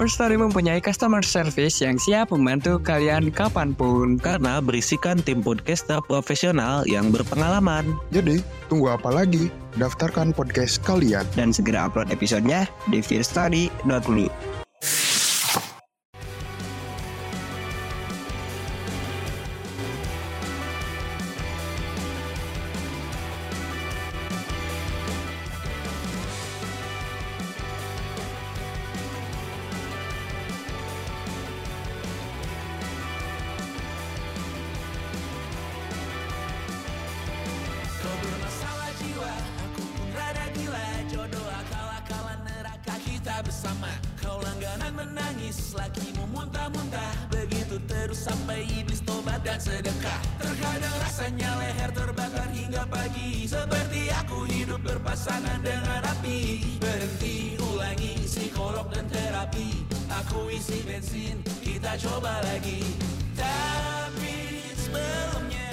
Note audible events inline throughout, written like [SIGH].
First Story mempunyai customer service yang siap membantu kalian kapan pun. Karena berisikan tim podcaster profesional yang berpengalaman. Jadi, tunggu apa lagi? Daftarkan podcast kalian. Dan segera upload episodenya di fearstory.me. dengan api. Berhenti, ulangi psikolog dan terapi. Aku isi bensin, kita coba lagi. Tapi sebelumnya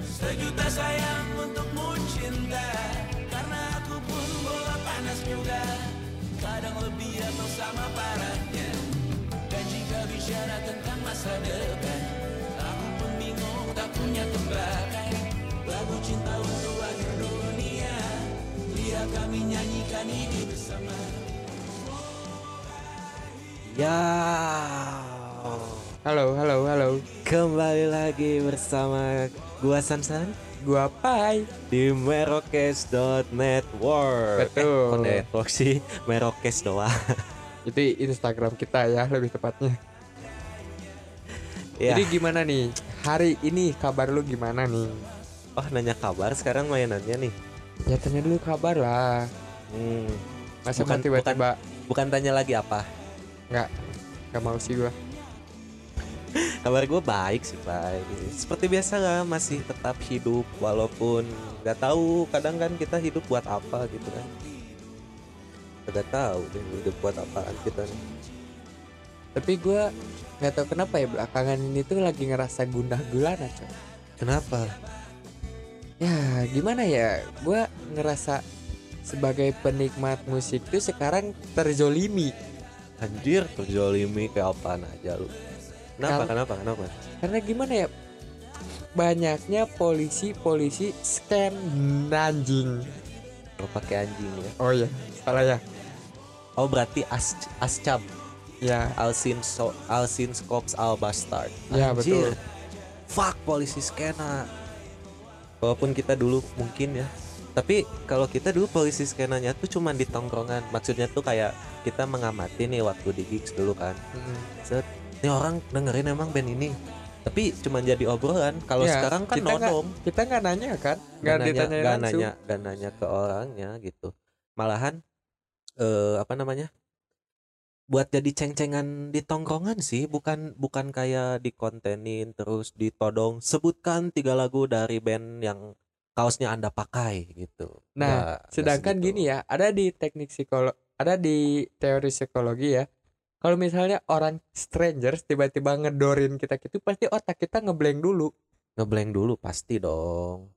Sejuta sayang untukmu cinta. Karena aku pun bola panas juga. Kadang lebih atau sama parahnya. Dan jika bicara tentang masa depan Aku pun bingung tak punya tebakan Lagu cinta untuk akhir dunia Kami nyanyikan ini bersama Ya, Halo, halo, halo. kembali lagi bersama gua Sansan Gua Pai. di merokes.network. Betul. Eh, kok network sih? [LAUGHS] Merokes doang. [LAUGHS] Itu Instagram kita ya, lebih tepatnya. ya. Jadi gimana nih? Hari ini kabar lu gimana nih? Oh, nanya kabar sekarang mainannya nih. Ya tanya dulu kabar lah. Hmm, Masa Bukan- tiba-tiba bukan tanya lagi apa. nggak nggak mau sih gua. [LAUGHS] Kabar gue baik sih, baik. Seperti biasa lah, masih tetap hidup walaupun nggak tahu kadang kan kita hidup buat apa gitu kan. Gak tahu deh hidup buat apaan kita nih. Tapi gua nggak tahu kenapa ya belakangan ini tuh lagi ngerasa gundah gulana coy. Kenapa? Ya gimana ya? Gua ngerasa sebagai penikmat musik tuh sekarang terzolimi Anjir, terzolimi kayak apaan aja lu. Kenapa? Kal- Kenapa? Kenapa? karena gimana ya? Banyaknya polisi-polisi scam anjing. Lo pakai anjing ya. Oh iya, salah ya. Oh berarti as ascam Ya, Alsin so Alsin Scops Al Bastard. Ya, betul. Fuck polisi skena. Walaupun kita dulu mungkin ya. Tapi kalau kita dulu polisi skenanya tuh cuman di tongkrongan. Maksudnya tuh kayak kita mengamati nih waktu di gigs dulu kan. mm, Set, nih orang dengerin emang band ini. Tapi cuman jadi obrolan. Kalau Ya, sekarang kan kita kita nggak nanya kan? Nggak ditanya nggak langsung. nanya, nggak nanya ke orangnya gitu. Malahan eh apa namanya? Buat jadi ceng-cengan di tongkrongan sih, bukan bukan kayak dikontenin terus ditodong. Sebutkan tiga lagu dari band yang kaosnya Anda pakai gitu. Nah, nggak sedangkan segitu. gini ya, ada di teknik psikolog, ada di teori psikologi ya. Kalau misalnya orang strangers tiba-tiba ngedorin kita gitu, pasti otak kita ngeblank dulu. Ngeblank dulu pasti dong.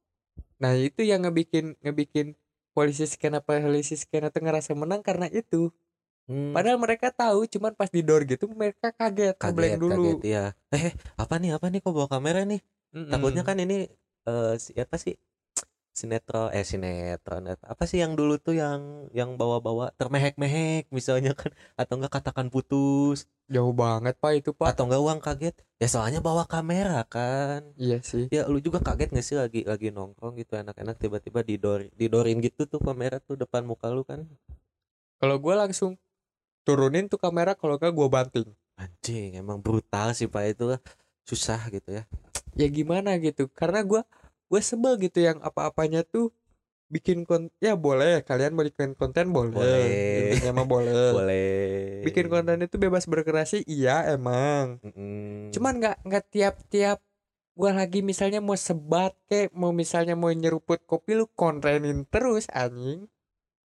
Nah, itu yang ngebikin ngebikin polisi skena polisi skena tuh ngerasa menang karena itu. Hmm, Padahal mereka tahu, cuman pas di door gitu mereka kaget, kaget, dulu. kaget ya. Eh, apa nih? Apa nih kok bawa kamera nih? Mm-mm. Takutnya kan ini eh siapa sih? Sinetron eh sinetron eh, apa sih yang dulu tuh yang yang bawa-bawa termehek-mehek misalnya kan atau enggak katakan putus jauh banget pak itu pak. atau enggak uang kaget ya soalnya bawa kamera kan Iya sih. ya lu juga kaget gak sih lagi lagi nongkrong gitu enak-enak tiba-tiba didor didorin gitu tuh kamera tuh depan muka lu kan Kalau gue langsung turunin tuh kamera, kalau gak gue banting. anjing emang brutal sih pak itu susah gitu ya ya gimana gitu karena gua gue sebel gitu yang apa-apanya tuh bikin konten ya boleh kalian mau bikin konten boleh, Boleh. intinya mah boleh. [LAUGHS] boleh bikin konten itu bebas berkreasi iya emang Mm-mm. cuman nggak nggak tiap-tiap gua lagi misalnya mau sebat kek mau misalnya mau nyeruput kopi lu kontenin terus anjing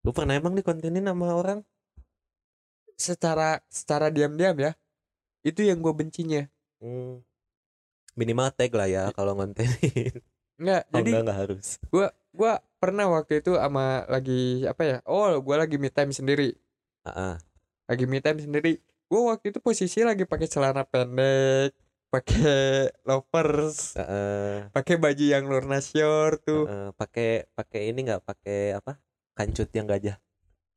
lu pernah emang dikontenin sama orang secara secara diam-diam ya. Itu yang gue bencinya. Hmm. minimal tag lah ya kalau ngontenin. Nggak oh, jadi enggak enggak harus. gua pernah waktu itu sama lagi apa ya oh gua lagi me time sendiri. Ah. lagi me time sendiri. Gua waktu itu posisi lagi pakai celana pendek pakai [LAUGHS] loafers ah. pakai baju yang short tuh. Eh, pakai pakai ini nggak pakai apa kancut yang gajah?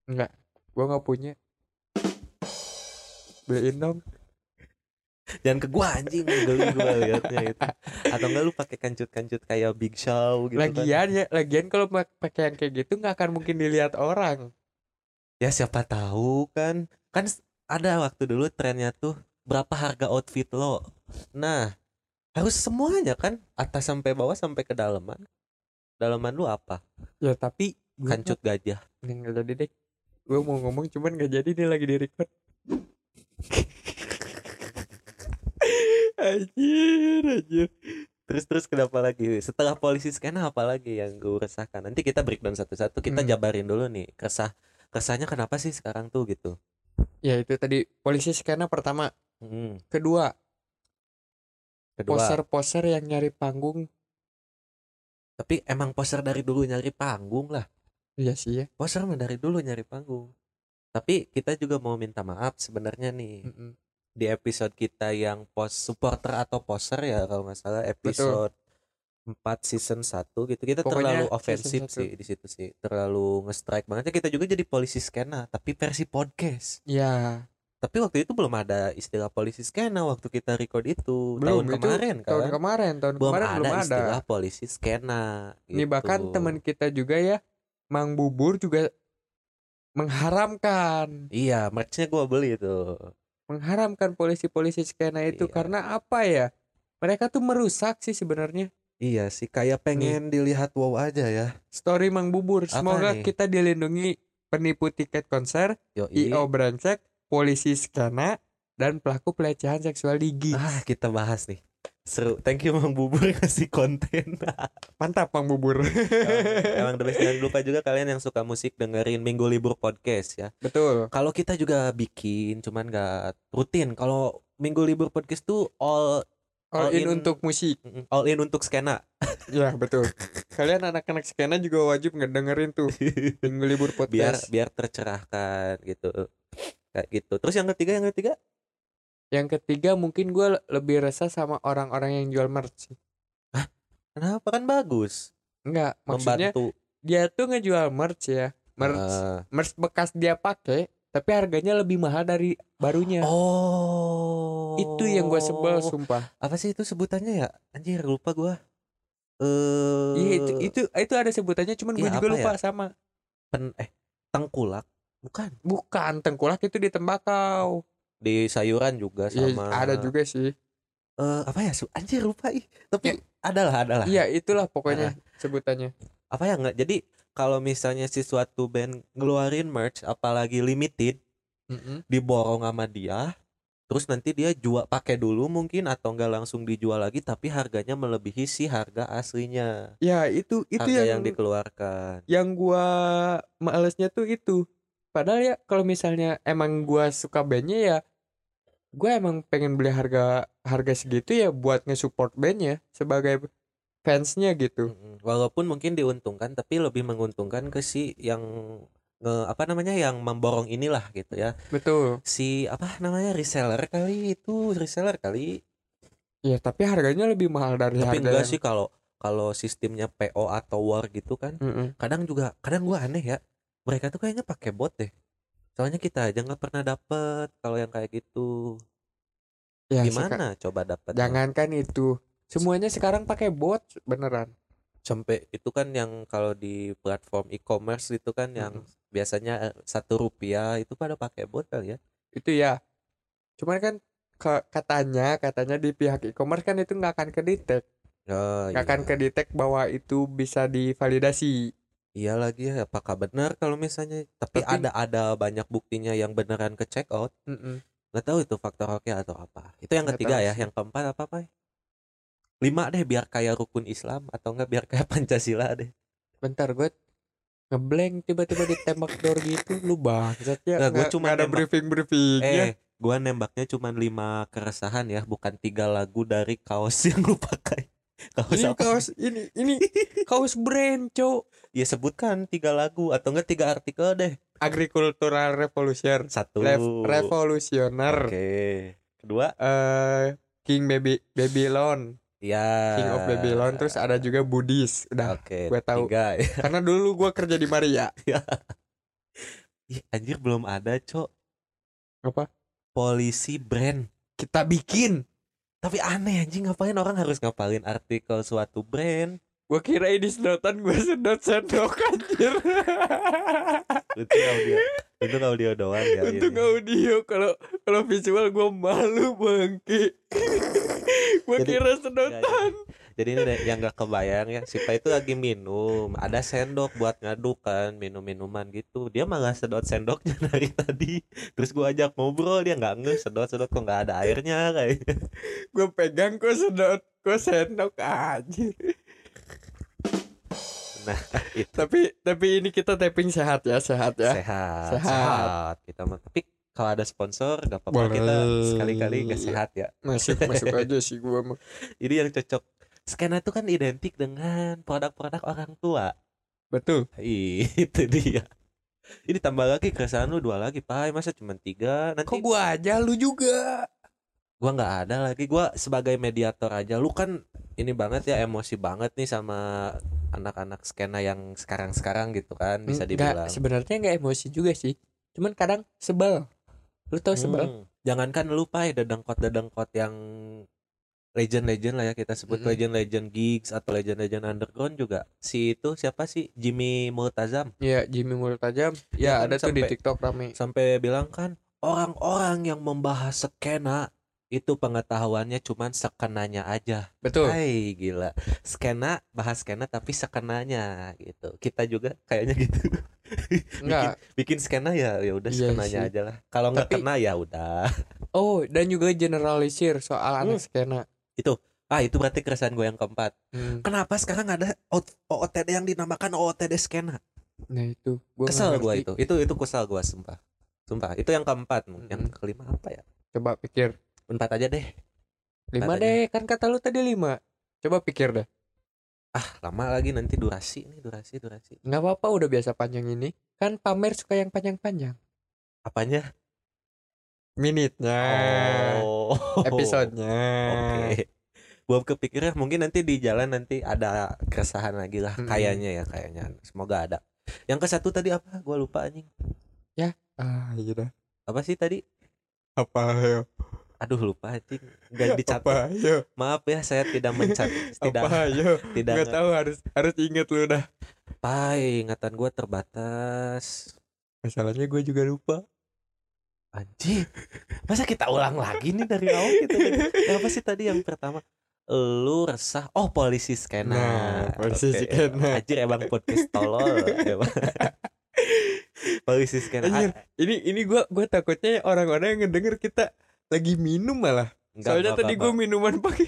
Enggak gua nggak punya beliin dong jangan ke gua anjing. Geli gua liatnya itu atau enggak lu pakai kancut-kancut kayak Big Show gitu lagian kan. Ya lagian kalau mak- pakaian kayak gitu nggak akan mungkin dilihat orang. Ya siapa tahu kan. Kan ada waktu dulu trennya tuh berapa harga outfit lo? Nah harus semuanya kan atas sampai bawah sampai ke dalaman. Dalaman lu apa? Ya tapi kancut gajah. Nggak jadi deh. Gue mau ngomong cuman nggak jadi nih lagi di record anjir anjir. Terus terus kenapa lagi? Setelah polisi skena apa lagi yang gue resahkan? Nanti kita breakdown satu-satu. Kita Hmm. jabarin dulu nih kesah kesahnya kenapa sih sekarang tuh gitu? Ya itu tadi. Polisi skena pertama. Hmm, kedua. Kedua. Poser-poser yang nyari panggung. Tapi emang poser dari dulu nyari panggung lah. Iya sih ya. Poser mah dari dulu nyari panggung tapi kita juga mau minta maaf sebenarnya nih Mm-mm. di episode kita yang post supporter atau poser ya kalau nggak salah episode 4 season 1 gitu. Kita Pokoknya terlalu ofensif sih di situ sih terlalu nge-strike. Banget kita juga jadi polisi skena tapi versi podcast. Ya tapi waktu itu belum ada istilah polisi skena waktu kita record itu. Belum tahun itu kemarin kan? tahun kemarin tahun belum kemarin ada belum ada. istilah polisi skena ini bahkan gitu. teman kita juga ya Mang Bubur juga mengharamkan. Iya merchnya gua beli tuh mengharamkan polisi-polisi skena itu Iya. karena apa ya? Mereka tuh merusak sih sebenarnya. Iya sih kayak pengen dilihat wow aja ya. Story Mang Bubur. Apa semoga nih? kita dilindungi penipu tiket konser Yoi. IO brengsek polisi skena dan pelaku pelecehan seksual di gigs ah kita bahas nih seru. Thank you Mang Bubur [LAUGHS] ngasih konten. Mantap Mang Bubur. Emang the best. Jangan lupa juga kalian yang suka musik dengerin Minggu Libur Podcast ya. Betul. Kalau kita juga bikin cuman nggak rutin. Kalau Minggu Libur Podcast tuh all all All in, in. untuk musik. All in untuk skena. [LAUGHS] Ya betul. Kalian anak-anak skena juga wajib ngedengerin tuh minggu libur biar podcast. biar tercerahkan gitu. Kayak gitu. Terus yang ketiga yang ketiga yang ketiga mungkin gue lebih resah sama orang-orang yang jual merch. Sih. kenapa? Kan bagus. Enggak maksudnya membantu. dia tuh ngejual merch ya. Merch Eh, merch bekas dia pakai tapi harganya lebih mahal dari barunya. Oh. Itu yang gue sebel sumpah. Apa sih itu sebutannya ya? Anjir lupa gua. Eh. Iya itu itu itu ada sebutannya cuman gue Iya, juga lupa ya? sama. Pen eh tengkulak? Bukan. Bukan tengkulak itu di tembakau di sayuran juga Iya, sama ada juga sih. Eh apa ya? Anjir lupa ih. Tapi adalah adalah. Iya itulah pokoknya sebutannya. Apa ya nggak jadi kalau misalnya si suatu band ngeluarin merch apalagi limited Mm-mm. diborong sama dia terus nanti dia jual pakai dulu mungkin atau enggak langsung dijual lagi tapi harganya melebihi si harga aslinya. Ya itu itu harga yang yang dikeluarkan. yang gua malesnya tuh itu. Padahal ya kalau misalnya emang gua suka bandnya ya gua emang pengen beli harga harga segitu ya buat nge-support bandnya sebagai fansnya gitu. Walaupun mungkin diuntungkan tapi lebih menguntungkan ke si yang nge apa namanya yang memborong inilah gitu ya. Betul. Si apa namanya reseller kali itu reseller kali. Ya tapi harganya lebih mahal dari tapi harga enggak yang- sih kalau kalau sistemnya PO atau war gitu kan Mm-mm. kadang juga kadang gua aneh ya. Mereka tuh kayaknya pakai bot deh soalnya kita aja nggak pernah dapet kalau yang kayak gitu. Ya gimana coba dapet jangankan itu. Semuanya sekarang pakai bot beneran. Sampai itu kan yang kalau di platform e-commerce itu kan yang biasanya eh, satu rupiah itu pada pakai bot kali ya? Itu ya. Cuman kan ke- katanya katanya di pihak e-commerce kan itu nggak akan kedetek Oh, nggak akan iya. kedetek bahwa itu bisa divalidasi Iya lagi ya, apakah benar kalau misalnya tapi, Tapi- ada ada banyak buktinya yang beneran ke check out. Mm-mm. Nggak tahu itu faktor oke atau apa. Itu yang Nggak ketiga tahu ya, sih. yang keempat apa, Pak? Lima deh biar kayak rukun Islam atau enggak biar kayak [LAUGHS] Pancasila deh. bentar gue ngeblank tiba-tiba ditembak door gitu lu bangsat ya Nggak, gua nggak cuma ada briefing briefingnya Eh, gua nembaknya cuma lima keresahan ya, bukan tiga lagu dari kaos yang lu pakai. Kaos ini apa? kaos ini ini [LAUGHS] kaos brand cok Ya sebutkan tiga lagu atau enggak tiga artikel deh. agricultural revolution Satu. Rev- revolutioner Oke. Kedua, eh King Baby Babylon ya. King of Babylon terus ada juga Buddhis udah Oke, gua tahu. tiga ya. [LAUGHS] karena dulu gua kerja di Maria [LAUGHS] Ih, anjir belum ada, Cok. apa Polisi brand. kita bikin Tapi aneh anjing ngapain orang harus ngapalin artikel suatu brand. gua kira ini sedotan gua sedot sendok anjir Untung audio. Untung audio doang ya. Untung ini. audio kalau kalau visual gua malu bangke. gua Jadi- kira sedotan. Jadi ini yang gak kebayang ya Si Pak itu lagi minum Ada sendok buat ngaduk kan Minum-minuman gitu Dia malah sedot sendoknya [LAUGHS] dari tadi Terus gua ajak ngobrol Dia nggak nge sedot-sedot kok nggak ada airnya kayak [LAUGHS] Gua pegang kok sedot kok sendok anjir. Nah [LAUGHS] itu Tapi tapi ini kita tapping sehat ya, sehat ya. sehat, Sehat. sehat kita mah. Tapi kalau ada sponsor gak apa-apa kita sekali-kali gak sehat ya. Masuk masuk aja sih gua mah. Jadi yang cocok skena itu kan identik dengan produk-produk orang tua. Betul. Itu dia. Ini tambah lagi keresahan lu dua lagi, Pak. Masa cuma tiga? Nanti Kok gua aja lu juga. gua nggak ada lagi. Gua sebagai mediator aja. Lu kan ini banget ya emosi banget nih sama anak-anak skena yang sekarang-sekarang gitu kan bisa dibilang. Enggak, sebenarnya enggak emosi juga sih. Cuman kadang sebel. Lu tau sebel? Hmm, Jangankan lu pai dedengkot-dedengkot yang legend-legend lah ya kita sebut Mm-mm. legend-legend gigs atau legend-legend underground juga. Si itu siapa sih? Jimmy Multazam Iya, Jimmy Mulut Tajam. Ya Ya, kan ada tuh di TikTok rame. sampai bilang kan orang-orang yang membahas skena itu pengetahuannya cuman sekenanya aja. Betul. Hai gila. Skena bahas skena tapi sekenanya gitu. Kita juga kayaknya gitu. [LAUGHS] Enggak. Bikin skena ya ya udah Iya skenanya sih. aja lah. Kalau nggak kena ya udah. Oh, dan juga generalisir soal anak Hmm. skena. Ah itu berarti keresahan gue yang keempat. Hmm. Kenapa sekarang ada OOTD yang dinamakan OOTD skena? Nah, itu gua Kesel gue itu. Itu itu kesel gue sumpah. Sumpah. Itu yang keempat. Yang Mm-mm. kelima apa ya? Coba pikir. Empat aja deh. Lima Katanya. deh, kan kata lu tadi lima. Coba pikir dah. Ah lama lagi nanti durasi nih durasi durasi. Nggak apa-apa udah biasa panjang ini. Kan pamer suka yang panjang-panjang. Apanya? Minitnya. Oh. Episodenya. Oke. Belum kepikiran mungkin nanti di jalan nanti ada keresahan lagi lah Mm-mm. kayaknya ya kayaknya. Semoga ada. Yang ke satu tadi apa? Gua lupa anjing. Ah, iya dah. Apa sih tadi? Apa ayo? Aduh lupa anjing. Enggak dicatat. Apa? Maaf ya saya tidak mencat [LAUGHS] tidak Apa ayo? [LAUGHS] tidak Nggak tahu harus harus inget lu dah. Pai, ingatan gua terbatas. Masalahnya gue juga lupa. Anjing. Masa kita ulang lagi nih dari awal gitu. Yang apa sih tadi yang pertama? Lu resah. Oh, polisi skena. Nah, polisi Oke. skena. Anjir emang podcast tolol. [LAUGHS] Polisi skena. Anjir, ini ini gua gua takutnya orang-orang yang ngedenger kita lagi minum malah. enggak, Soalnya enggak, tadi enggak, gue minuman pakai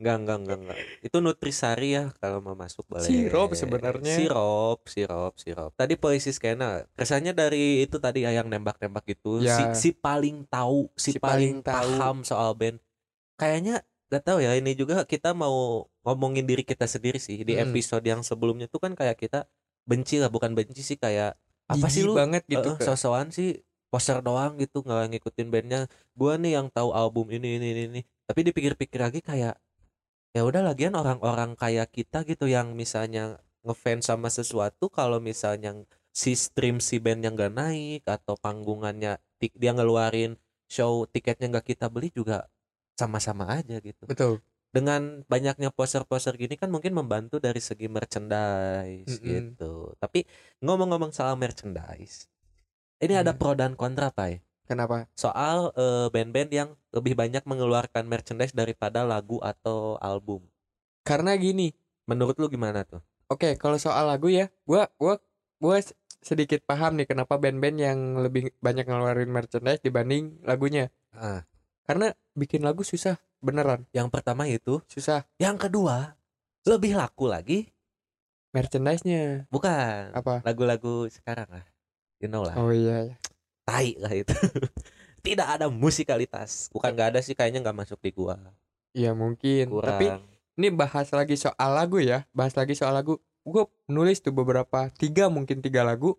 enggak, enggak, enggak, enggak. Itu nutrisari ya kalau mau masuk boleh. Sirup sebenarnya. Sirup, sirup, sirup. Tadi polisi skena. Kesannya dari itu tadi ya, yang nembak-nembak itu Ya. si si paling tahu, si, Si paling, paling tahu. paham soal band. Kayaknya gak tahu ya ini juga kita mau ngomongin diri kita sendiri sih di Hmm. episode yang sebelumnya tuh kan kayak kita benci lah bukan benci sih kayak apa sih lu banget gitu Eh, kan. sosokan sih poster doang gitu nggak ngikutin bandnya gua nih yang tahu album ini ini ini, ini. tapi dipikir-pikir lagi kayak ya udah lagian orang-orang kayak kita gitu yang misalnya ngefans sama sesuatu kalau misalnya si stream si band yang gak naik atau panggungannya dia ngeluarin show tiketnya nggak kita beli juga sama-sama aja gitu Betul. dengan banyaknya poster-poster gini kan mungkin membantu dari segi merchandise Mm-mm. gitu. Tapi ngomong-ngomong soal merchandise, ini ada Hmm. pro dan kontra, Pai. Kenapa? Soal eh, band-band yang lebih banyak mengeluarkan merchandise daripada lagu atau album. karena gini menurut lu gimana tuh Oke, kalau soal lagu ya, gua gua gua sedikit paham nih kenapa band-band yang lebih banyak ngeluarin merchandise dibanding lagunya. Ah, Karena bikin lagu susah, beneran yang pertama itu susah. yang kedua lebih laku lagi Merchandise-nya bukan apa? lagu-lagu sekarang lah you know lah Oh iya, iya. tai lah itu [LAUGHS] tidak ada musikalitas bukan nggak ada sih kayaknya nggak masuk di gua Iya mungkin. kurang Tapi ini bahas lagi soal lagu ya, bahas lagi soal lagu. Gue nulis tuh beberapa tiga mungkin tiga lagu,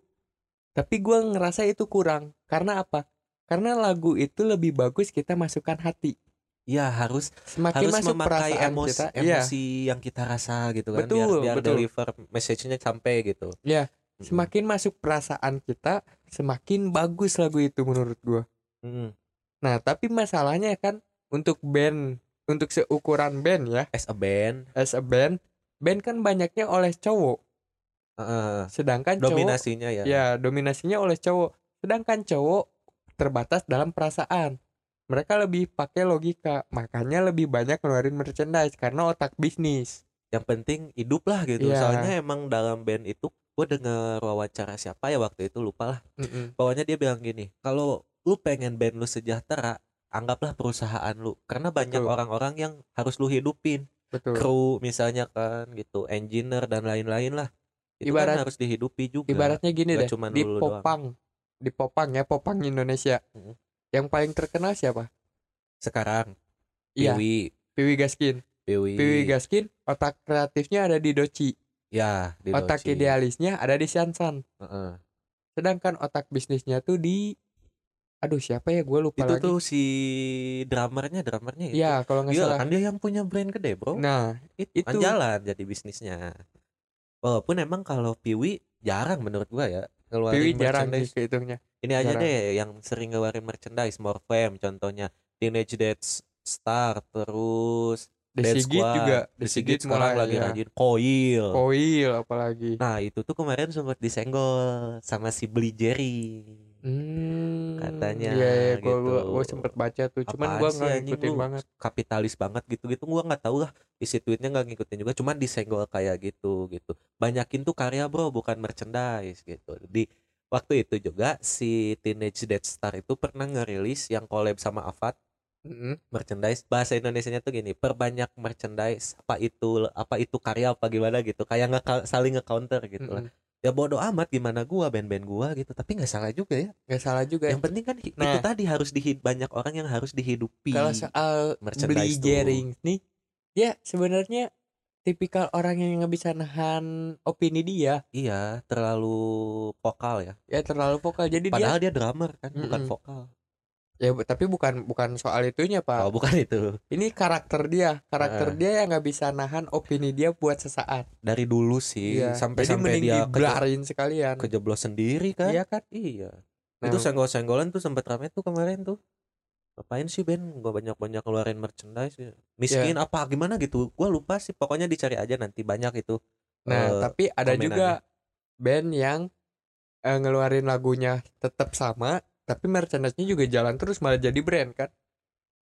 tapi gua ngerasa itu kurang. Karena apa? Karena lagu itu lebih bagus kita masukkan hati. ya harus Semakin harus masuk memakai perasaan emosi kita, iya. emosi yang kita rasa gitu kan Betul, biar, biar betul. deliver message-nya sampai gitu Iya, Mm-mm. Semakin masuk perasaan kita, semakin bagus lagu itu menurut gua. Mm-mm. Nah, tapi masalahnya kan untuk band, untuk seukuran band ya, as a band as a band, band kan banyaknya oleh cowok. uh, Sedangkan cowok dominasinya ya ya dominasinya oleh cowok. Sedangkan cowok terbatas dalam perasaan. Mereka lebih pakai logika, makanya lebih banyak ngeluarin merchandise karena otak bisnis. yang penting hidup lah gitu Iya. soalnya emang dalam band itu gue denger wawancara siapa ya waktu itu lupa lah Mm-mm. pokoknya dia bilang gini kalau lu pengen band lu sejahtera anggaplah perusahaan lu karena banyak Betul. orang-orang yang harus lu hidupin Betul. kru misalnya kan gitu engineer dan lain-lain lah itu Ibarat- kan harus dihidupi juga Ibaratnya gini Nggak deh, di doang. Di Popang ya, Popang Indonesia. Mm. Yang paling terkenal siapa? sekarang Iya, Piwi Piwi Gaskin. Piwi Piwi Gaskin, otak kreatifnya ada di Doci, ya di otak Doci. idealisnya ada di Sansan. Heeh. Sedangkan otak bisnisnya tuh di Aduh, siapa ya? Gue lupa itu lagi. tuh si drummernya drummernya itu Ya, kalau nggak Gila, salah. kan dia yang punya brand gede bro Nah, itu itu. kan jalan jadi bisnisnya walaupun emang kalau Piwi jarang menurut gua ya ngeluarin Piwi jarang merchandise kehitungnya. ini aja jarang. deh yang sering ngeluarin merchandise Morfem contohnya Teenage Death Star terus The Dead Sigit Squad. juga. The Sigit sekarang mulai, lagi ya. rajin Coil Koil apalagi. nah itu tuh kemarin sempat disenggol sama si Beli Jerry Hmm, katanya Iya, iya, gua, gitu. gua sempet baca tuh. Cuman Apaan gua nggak ngikutin lu banget. kapitalis banget gitu-gitu gua nggak tahu lah isi tweetnya nggak ngikutin juga cuman disenggol kayak gitu gitu banyakin tuh karya bro bukan merchandise gitu di waktu itu juga si Teenage Death Star itu pernah ngerilis yang collab sama Avat Mm-mm. merchandise bahasa Indonesianya tuh gini perbanyak merchandise apa itu apa itu karya apa gimana gitu kayak nggak saling nge-counter gitu lah Mm-mm. Ya bodoh amat gimana gua band-band gua gitu tapi nggak salah juga ya Nggak salah juga. yang penting kan hi- itu Nah. tadi harus dihid banyak orang yang harus dihidupi Kalau soal beli jaring nih, ya sebenarnya tipikal orang yang nggak bisa nahan opini dia, Iya, terlalu vokal ya. ya terlalu vokal. Jadi Padahal dia drummer kan, bukan Mm-mm. vokal. Ya tapi bukan bukan soal itunya pak. Oh, bukan itu. Ini karakter dia, karakter Heeh. dia yang nggak bisa nahan opini dia buat sesaat. Dari dulu sih, Iya. sampai Jadi sampai dia dibelarin sekalian. kejeblos sendiri kan. Iya kan? Iya. Nah, Itu senggol-senggolan tuh sempat rame tuh kemarin tuh. Ngapain sih Ben? Gua banyak-banyak ngeluarin merchandise ya. Miskin Iya. apa gimana gitu. Gua lupa sih. Pokoknya dicari aja nanti banyak itu. Nah, eh, tapi ada juga band yang eh, ngeluarin lagunya tetap sama, tapi merchandise-nya juga jalan terus malah jadi brand kan.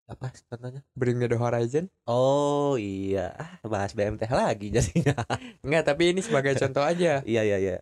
apa contohnya? Bring Me The Horizon. Oh iya, Ah, bahas BMTH lagi jadinya. [LAUGHS] Enggak, tapi ini sebagai contoh aja. [LAUGHS] Iya iya iya.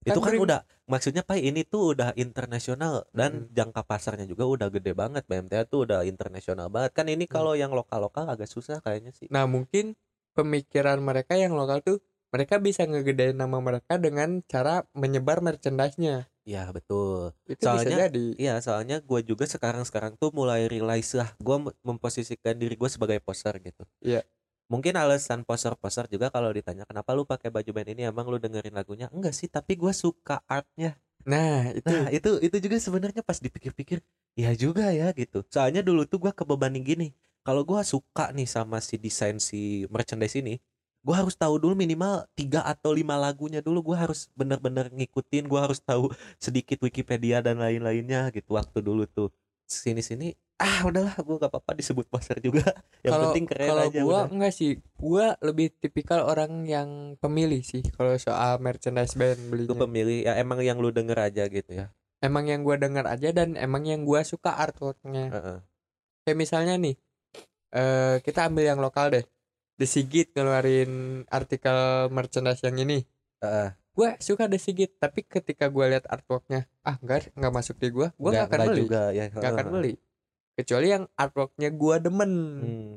Kan Itu kan Bring- udah maksudnya Pak ini tuh udah internasional dan Mm. jangka pasarnya juga udah gede banget. BMTH tuh udah internasional banget. Kan ini Mm. kalau yang lokal-lokal agak susah kayaknya sih. Nah, mungkin pemikiran mereka yang lokal tuh mereka bisa ngegedein nama mereka dengan cara menyebar merchandise-nya. Iya betul. Itu bisa Soalnya- jadi. Iya soalnya gue juga sekarang-sekarang tuh mulai realize lah gue memposisikan diri gue sebagai poser gitu. Iya. Mungkin alasan poser-poser juga kalau ditanya kenapa lu pakai baju band ini emang lu dengerin lagunya enggak sih tapi gue suka artnya Nah, itu Nah itu itu juga sebenarnya pas dipikir-pikir ya juga ya gitu. Soalnya dulu tuh gua kebebanin gini. Kalau gua suka nih sama si desain si merchandise ini, gua harus tahu dulu minimal tiga atau lima lagunya dulu. Gua harus bener-bener ngikutin. Gua harus tahu sedikit Wikipedia dan lain-lainnya gitu. Waktu dulu tuh sini-sini ah udahlah gua gak apa-apa disebut poser juga. [LAUGHS] Yang kalau penting keren kalau aja udah. enggak sih. Gua lebih tipikal orang yang pemilih sih kalau soal merchandise band Itu belinya. pemilih ya emang yang lu denger aja gitu ya. emang yang gua dengar aja dan emang yang gua suka artworknya. Heeh. Kayak misalnya nih, eh kita ambil yang lokal deh. The Sigit ngeluarin artikel merchandise yang ini. Heeh. gue suka The Sigit tapi ketika gue lihat artworknya ah enggak nggak masuk di gue gue nggak akan beli. juga ya. Nggak akan beli. Kecuali yang artworknya gue demen. Hmm.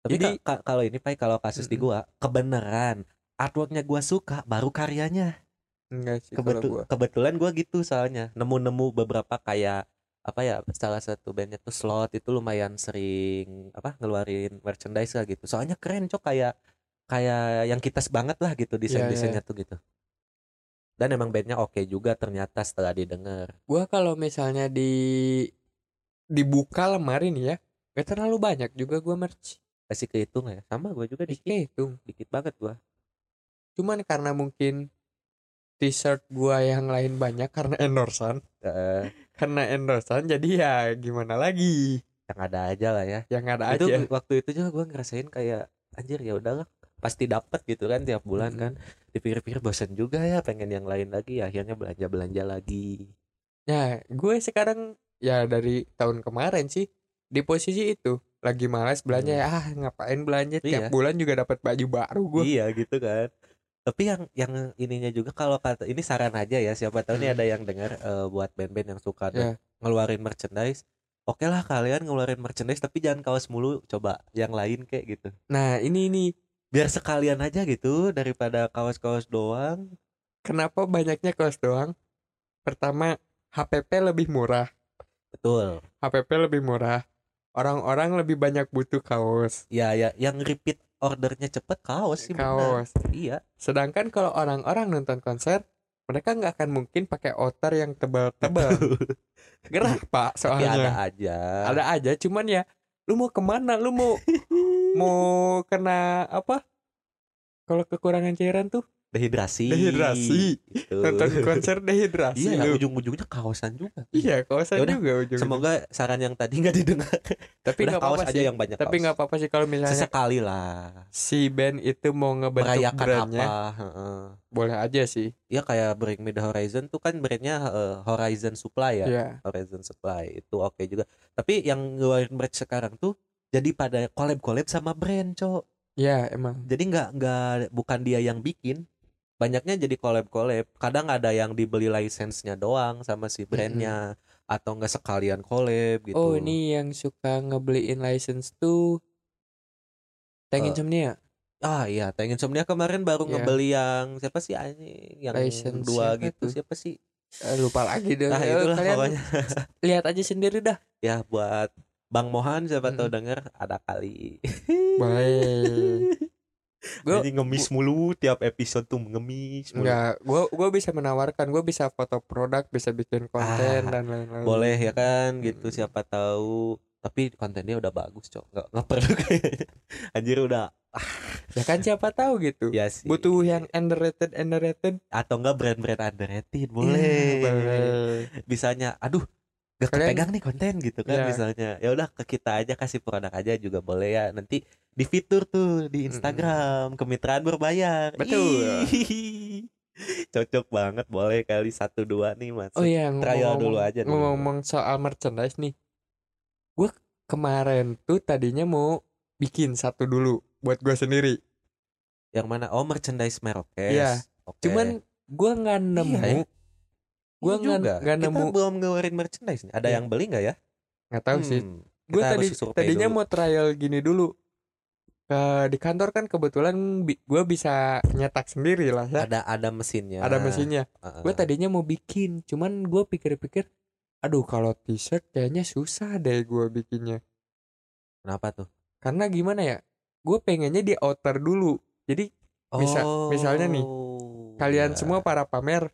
Tapi Jadi- ka- ka- kalau ini Pai kalau kasus di gua kebenaran artworknya gua suka baru karyanya. enggak sih kalau Kebetu- gue kebetulan gua gitu soalnya nemu-nemu beberapa kayak apa ya salah satu bandnya tuh slot itu lumayan sering apa ngeluarin merchandise lah gitu. Soalnya keren cok kayak kayak yang kita banget lah gitu desain desainnya tuh gitu. Dan emang bandnya oke juga ternyata setelah didengar. gue kalau misalnya di dibuka lemari nih ya gak terlalu banyak juga gue merch Kasih kehitung ya. Sama gua juga dikit, itu dikit banget gua. cuman karena mungkin t-shirt gua yang lain banyak karena endorsan Eh, karena endorsan jadi ya gimana lagi yang ada aja lah ya. yang ada itu aja waktu itu juga gue ngerasain kayak anjir ya udahlah pasti dapat gitu kan tiap bulan kan dipikir-pikir bosan juga ya pengen yang lain lagi akhirnya belanja belanja lagi Nah, gue sekarang ya dari tahun kemarin sih di posisi itu lagi malas belanja Hmm. ya ah ngapain belanja tiap Iya. bulan juga dapat baju baru gue. iya gitu kan tapi yang yang ininya juga kalau kata ini saran aja ya siapa tahu nih Hmm. ada yang dengar eh, buat band-band yang suka dan ngeluarin merchandise oke lah kalian ngeluarin merchandise tapi jangan kaos mulu coba yang lain kayak gitu Nah, ini ini biar sekalian aja gitu daripada kaos-kaos doang kenapa banyaknya kaos doang? Pertama, HPP lebih murah. betul HPP lebih murah. Orang-orang lebih banyak butuh kaos. ya ya yang repeat ordernya cepet kaos sih bener. Kaos. iya Sedangkan kalau orang-orang nonton konser, mereka nggak akan mungkin pakai outer yang tebal-tebal. [LAUGHS] Gerah, Pak, tapi ada soalnya. aja ada aja cuman ya lu mau ke mana lu mau [LAUGHS] mau kena apa kalau kekurangan cairan tuh dehidrasi. Dehidrasi. gitu. nonton konser dehidrasi iya lu. ujung-ujungnya kaosan juga. Iya kawasan Yaudah, juga ujung semoga saran yang tadi nggak didengar. Tapi nggak apa-apa aja sih. yang banyak tapi nggak apa-apa sih kalau misalnya sesekali lah. si band itu mau ngebentuk merayakan brandnya. apa boleh aja sih. Ya kayak Bring Me The Horizon tuh kan brandnya eh, Horizon Supply ya? Iya. Horizon Supply itu oke juga. Tapi yang ngeluarin merch sekarang tuh jadi pada collab collab sama brand cok. Ya emang. Jadi nggak nggak bukan dia yang bikin banyaknya jadi collab collab kadang ada yang dibeli license-nya doang sama si brandnya atau enggak sekalian collab gitu. Oh ini yang suka ngebeliin license tuh Tank Insomnia? Ah iya Tank Insomnia kemarin baru Iya. ngebeli yang siapa sih anjing? Yang License dua siapa gitu tuh? siapa sih? Eh, lupa lagi deh. Nah Eh, itulah kalian pokoknya. lihat aja sendiri dah. Ya buat Bang Mohan siapa tahu Mm-mm. denger ada kali. Boleh [LAUGHS] Gua- Jadi ngemis mulu tiap episode tuh ngemis mulu. Enggak, gua gua bisa menawarkan, gua bisa foto produk, bisa bikin konten Ah, dan lain-lain. Boleh ya kan gitu Hmm. siapa tahu tapi kontennya udah bagus cok nggak nggak perlu [LAUGHS] kayaknya anjir udah Ya kan siapa tahu gitu. ya sih Butuh yang underrated underrated. atau enggak brand-brand underrated boleh Iya, boleh. bisanya aduh gak Kalian- kepegang nih konten gitu kan Iya. misalnya ya udah ke kita aja kasih produk aja juga boleh ya nanti di fitur tuh di Instagram kemitraan berbayar Betul. [LAUGHS] Cocok banget boleh kali satu dua nih mas Oh iya, trial ngomong-ngomong dulu aja dulu. ngomong soal merchandise nih. Gua kemarin tuh tadinya mau bikin satu dulu buat gua sendiri. yang mana oh merchandise Merokes Iya. Oke. Cuman gua nggak nemu. ya. Gua Iya juga. kita nemu. belum ngeluarin merchandise nih ada Iya. yang beli nggak ya Nggak tahu sih. Hmm, Gue kita tadi tadinya dulu. mau trial gini dulu. Ke di kantor kan kebetulan bi- gua bisa nyetak sendiri lah ya. ada ada mesinnya Ada mesinnya. Heeh. Gue tadinya mau bikin, cuman gue pikir-pikir, aduh kalau t-shirt kayaknya susah deh gue bikinnya. kenapa tuh Karena gimana ya? Gue pengennya di outer dulu. Jadi Misa- misalnya nih, Oh, kalian iya. semua para pamer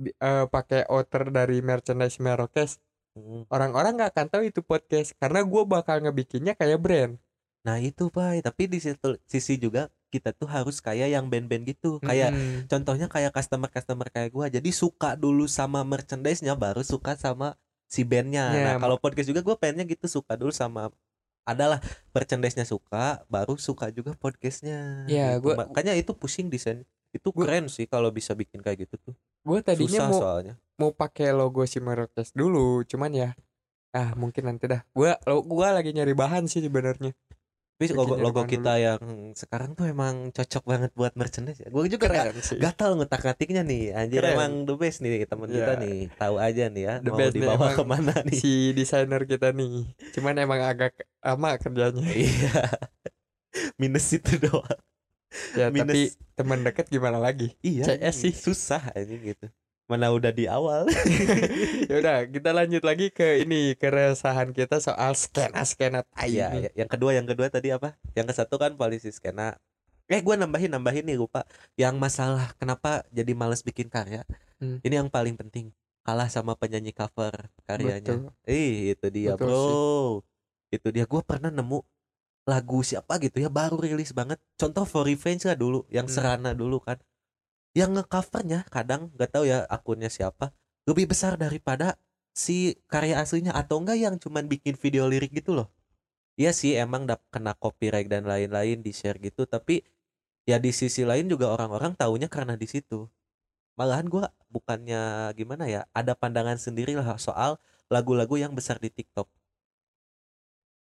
eh, pakai outer dari merchandise Merokes. Mm. Orang-orang nggak akan tahu itu podcast karena gue bakal ngebikinnya kayak brand. Nah itu pak, tapi di situ sisi juga kita tuh harus kayak yang band-band gitu, kayak Mm-mm. contohnya kayak customer-customer kayak gua, jadi suka dulu sama merchandise-nya, baru suka sama si bandnya. Ya, nah kalau podcast juga gue pengennya gitu suka dulu sama adalah merchandise-nya suka, baru suka juga podcastnya. Ya, gitu. gua- makanya itu pusing desain, itu Gua- keren sih kalau bisa bikin kayak gitu tuh. Gue tadinya Susah mau soalnya. mau pakai logo si Merokes dulu, cuman ya ah mungkin nanti dah. Gue gua lagi nyari bahan sih sebenarnya. Tapi logo, logo kita yang sekarang tuh emang cocok banget buat merchandise ya. Gue juga keren sih gatal ngutak-ngatiknya nih. Anjir Keren. emang the best nih teman kita Iya. nih. Tahu aja nih ya The mau best nih, dibawa emang ke mana nih. si desainer kita nih cuman emang agak lama kerjanya Iya. Minus itu doang. Ya tapi Minus. teman dekat gimana lagi Iya. CS sih. Susah aja gitu. Mana udah di awal. [LAUGHS] [LAUGHS] ya udah kita lanjut lagi ke ini keresahan kita soal skena skena tai Iya, ini. ya- yang kedua yang kedua tadi apa? Yang ke satu kan polisi skena. Eh gue nambahin nambahin nih lupa. Yang masalah kenapa jadi males bikin karya. Hmm. Ini yang paling penting. Kalah sama penyanyi cover karyanya. Betul. Ih, itu dia, Betul Bro. Itu dia gua pernah nemu lagu siapa gitu ya baru rilis banget. Contoh For Revenge lah dulu, yang Hmm. Serana dulu kan. Yang ngecovernya kadang nggak tahu ya akunnya siapa, lebih besar daripada si karya aslinya atau enggak yang cuman bikin video lirik gitu loh. Iya sih emang dap kena copyright dan lain-lain di share gitu, tapi ya di sisi lain juga orang-orang taunya karena di situ. Malahan gua bukannya gimana ya, ada pandangan sendiri lah soal lagu-lagu yang besar di TikTok.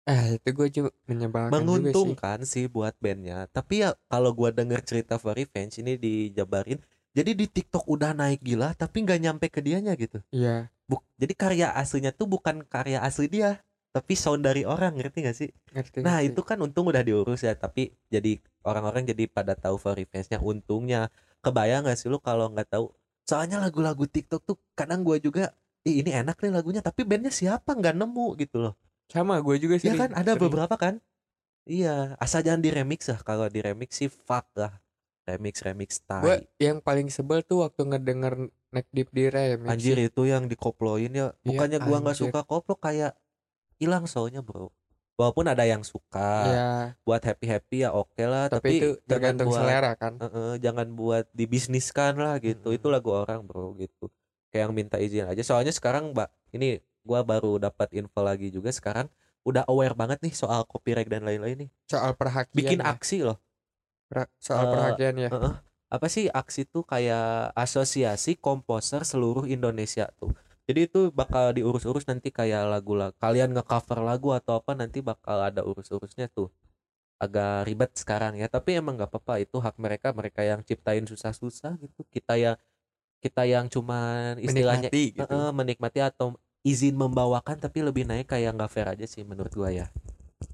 Eh itu gue juga menyebalkan juga sih Menguntungkan sih buat bandnya, tapi ya kalau gua denger cerita For Revenge ini dijabarin, jadi di TikTok udah naik gila tapi nggak nyampe ke dianya gitu. iya Buk, jadi karya aslinya tuh bukan karya asli dia, tapi sound dari orang, ngerti gak sih? ngerti Nah ngerti. itu kan untung udah diurus ya Tapi jadi orang-orang jadi pada tahu for revenge-nya Untungnya Kebayang gak sih lu kalau nggak tahu Soalnya lagu-lagu TikTok tuh kadang gua juga Ih ini enak nih lagunya Tapi bandnya siapa nggak nemu gitu loh sama gue juga sih Ya kan? Ada beberapa kan? Iya asal jangan di remix lah. Kalau di remix sih fuck lah. Remix-remix gue tai. yang paling sebel tuh waktu ngedenger neck deep di remix Anjir sih. itu yang dikoploin ya. Iya, Bukannya gua nggak anjir. suka koplo kayak hilang soalnya bro. Walaupun ada yang suka Iya, buat happy happy ya oke lah tapi, tapi, itu jangan tergantung buat selera kan? Heeh, jangan buat dibisniskan lah gitu. Mm-mm. itu lagu orang bro gitu. Kayak yang minta izin aja. Soalnya sekarang mbak ini gua baru dapat info lagi juga sekarang udah aware banget nih soal copyright dan lain-lain nih. Soal perhakian bikin ya. aksi loh. Per- soal eh, perhakian ya? Heeh. apa sih aksi tuh kayak asosiasi komposer seluruh Indonesia tuh. Jadi itu bakal diurus-urus nanti kayak lagu lah kalian ngecover lagu atau apa nanti bakal ada urus-urusnya tuh. Agak ribet sekarang ya tapi emang nggak apa-apa. Itu hak mereka mereka yang ciptain susah-susah gitu. Kita yang kita yang cuman istilahnya menikmati gitu. Heeh, menikmati atau izin membawakan tapi lebih naik kayak nggak fair aja sih menurut gua ya.